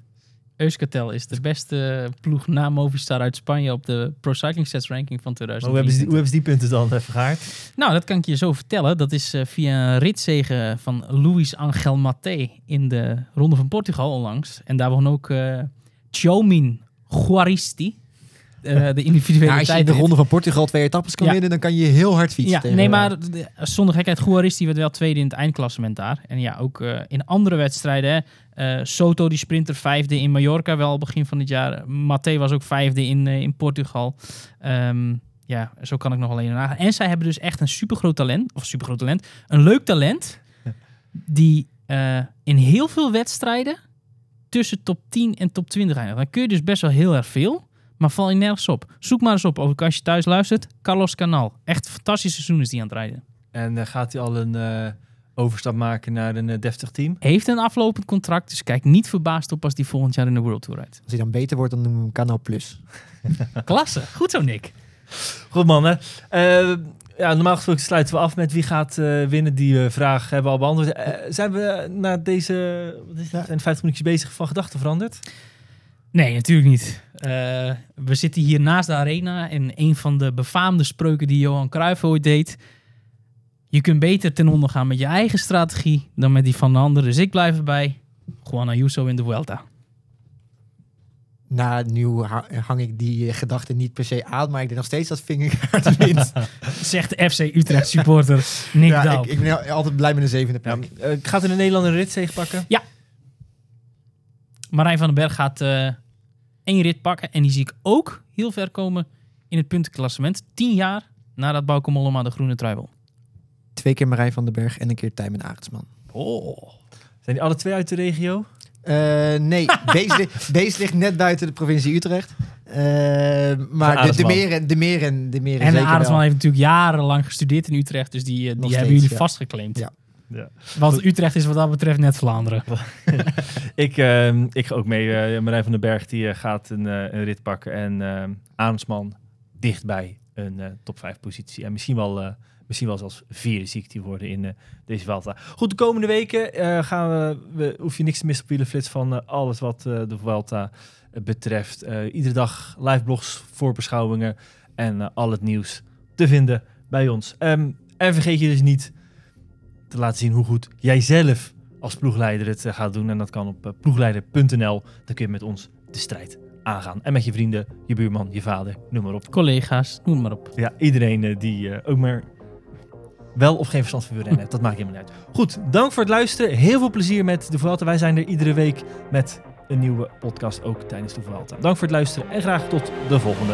Euskartel is de beste ploeg na Movistar uit Spanje op de Pro Cycling Stats ranking van maar hoe hebben, ze die, 2023. hoe hebben ze die punten dan even vergaard? Nou, dat kan ik je zo vertellen. Dat is eh, via een ritzege van Luis Angel Maté in de Ronde van Portugal onlangs. En daar won ook eh Chomin Guaristi. Eh, de individuele Ja, als je in de Ronde van Portugal twee etappes kan Ja. winnen, dan kan je heel hard fietsen. Ja, tegen- nee, maar de- zonder gekheid, Guaristi werd wel tweede in het eindklassement daar. En ja, ook eh, in andere wedstrijden. hè. Eh, Soto, die sprinter, vijfde in Mallorca, wel begin van het jaar. Maté was ook vijfde in, eh, in Portugal. Ehm, ja, zo kan ik nog alleen nagaan. En zij hebben dus echt een supergroot talent, of supergroot talent, een leuk talent, die eh, in heel veel wedstrijden tussen top 10 en top 20 eindigt. Dan kun je dus best wel heel erg veel, maar val je nergens op. Zoek maar eens op, ook als je thuis luistert, Carlos Canal. Echt een fantastisch seizoen is die aan het rijden. En eh, gaat hij al een eh, overstap maken naar een eh, deftig team? Heeft een aflopend contract, dus kijk niet verbaasd op als die volgend jaar in de World Tour rijdt. Als hij dan beter wordt, dan noemen we hem Canal Plus. Klasse, goed zo Nick. Goed mannen. Eh, ja, normaal gesproken sluiten we af met wie gaat eh, winnen. Die vraag hebben we al beantwoord. Zijn we na deze wat is het, Ja. zijn 50 minuutjes bezig van gedachten veranderd? Nee, natuurlijk niet. Eh, we zitten hier naast de arena en een van de befaamde spreuken die Johan Cruijff ooit deed. Je kunt beter ten onder gaan met je eigen strategie dan met die van de anderen. Dus ik blijf erbij. Juan Ayuso in de Vuelta. Nou, nu ha- hang ik die eh, gedachte niet per se aan, maar ik denk nog steeds dat Vingegaard wint. Zegt de FC Utrecht supporter Nick ja, ik, ik ben altijd blij met een zevende Ja, plek. eh, gaat er een Nederlander een ritzege pakken? Marijn van den Berg gaat eh, één rit pakken. En die zie ik ook heel ver komen in het puntenklassement. Tien jaar nadat Bauke Mollema de groene trui won. Twee keer Marijn van den Berg en een keer Tijmen Arendsman. Oh. Zijn die alle twee uit de regio? Eh, nee, Bees, li- Bees ligt net buiten de provincie Utrecht. Eh, maar de, de meren, de meren, de meren En Arendsman wel. heeft natuurlijk jarenlang gestudeerd in Utrecht. Dus die, eh, die Nog hebben jullie ja. vastgeclaimd. Ja. Ja. Want Utrecht is wat dat betreft net Vlaanderen. Ik, ehm, ik ga ook mee. eh Marijn van den Berg die, eh, gaat een, eh, een rit pakken. En ehm Arendsman dichtbij een top 5 positie. En misschien wel, misschien wel zelfs vierde die worden in deze Vuelta. Goed, de komende weken gaan we, we, hoef je niks te missen op Wielenflits van alles wat de Vuelta betreft. Iedere dag live blogs, voorbeschouwingen en al het nieuws te vinden bij ons. Ehm, en vergeet je dus niet te laten zien hoe goed jij zelf als ploegleider het eh, gaat doen. En dat kan op eh, ploegleider.nl. Dan kun je met ons de strijd aangaan. En met je vrienden, je buurman, je vader, noem maar op. Collega's, noem maar op. Ja, iedereen eh, die ook maar wel of geen verstand van wielrennen heeft. Dat maakt helemaal niet uit. Goed, dank voor het luisteren. Heel veel plezier met de Vuelta. Wij zijn er iedere week met een nieuwe podcast, ook tijdens de Vuelta. Dank voor het luisteren en graag tot de volgende.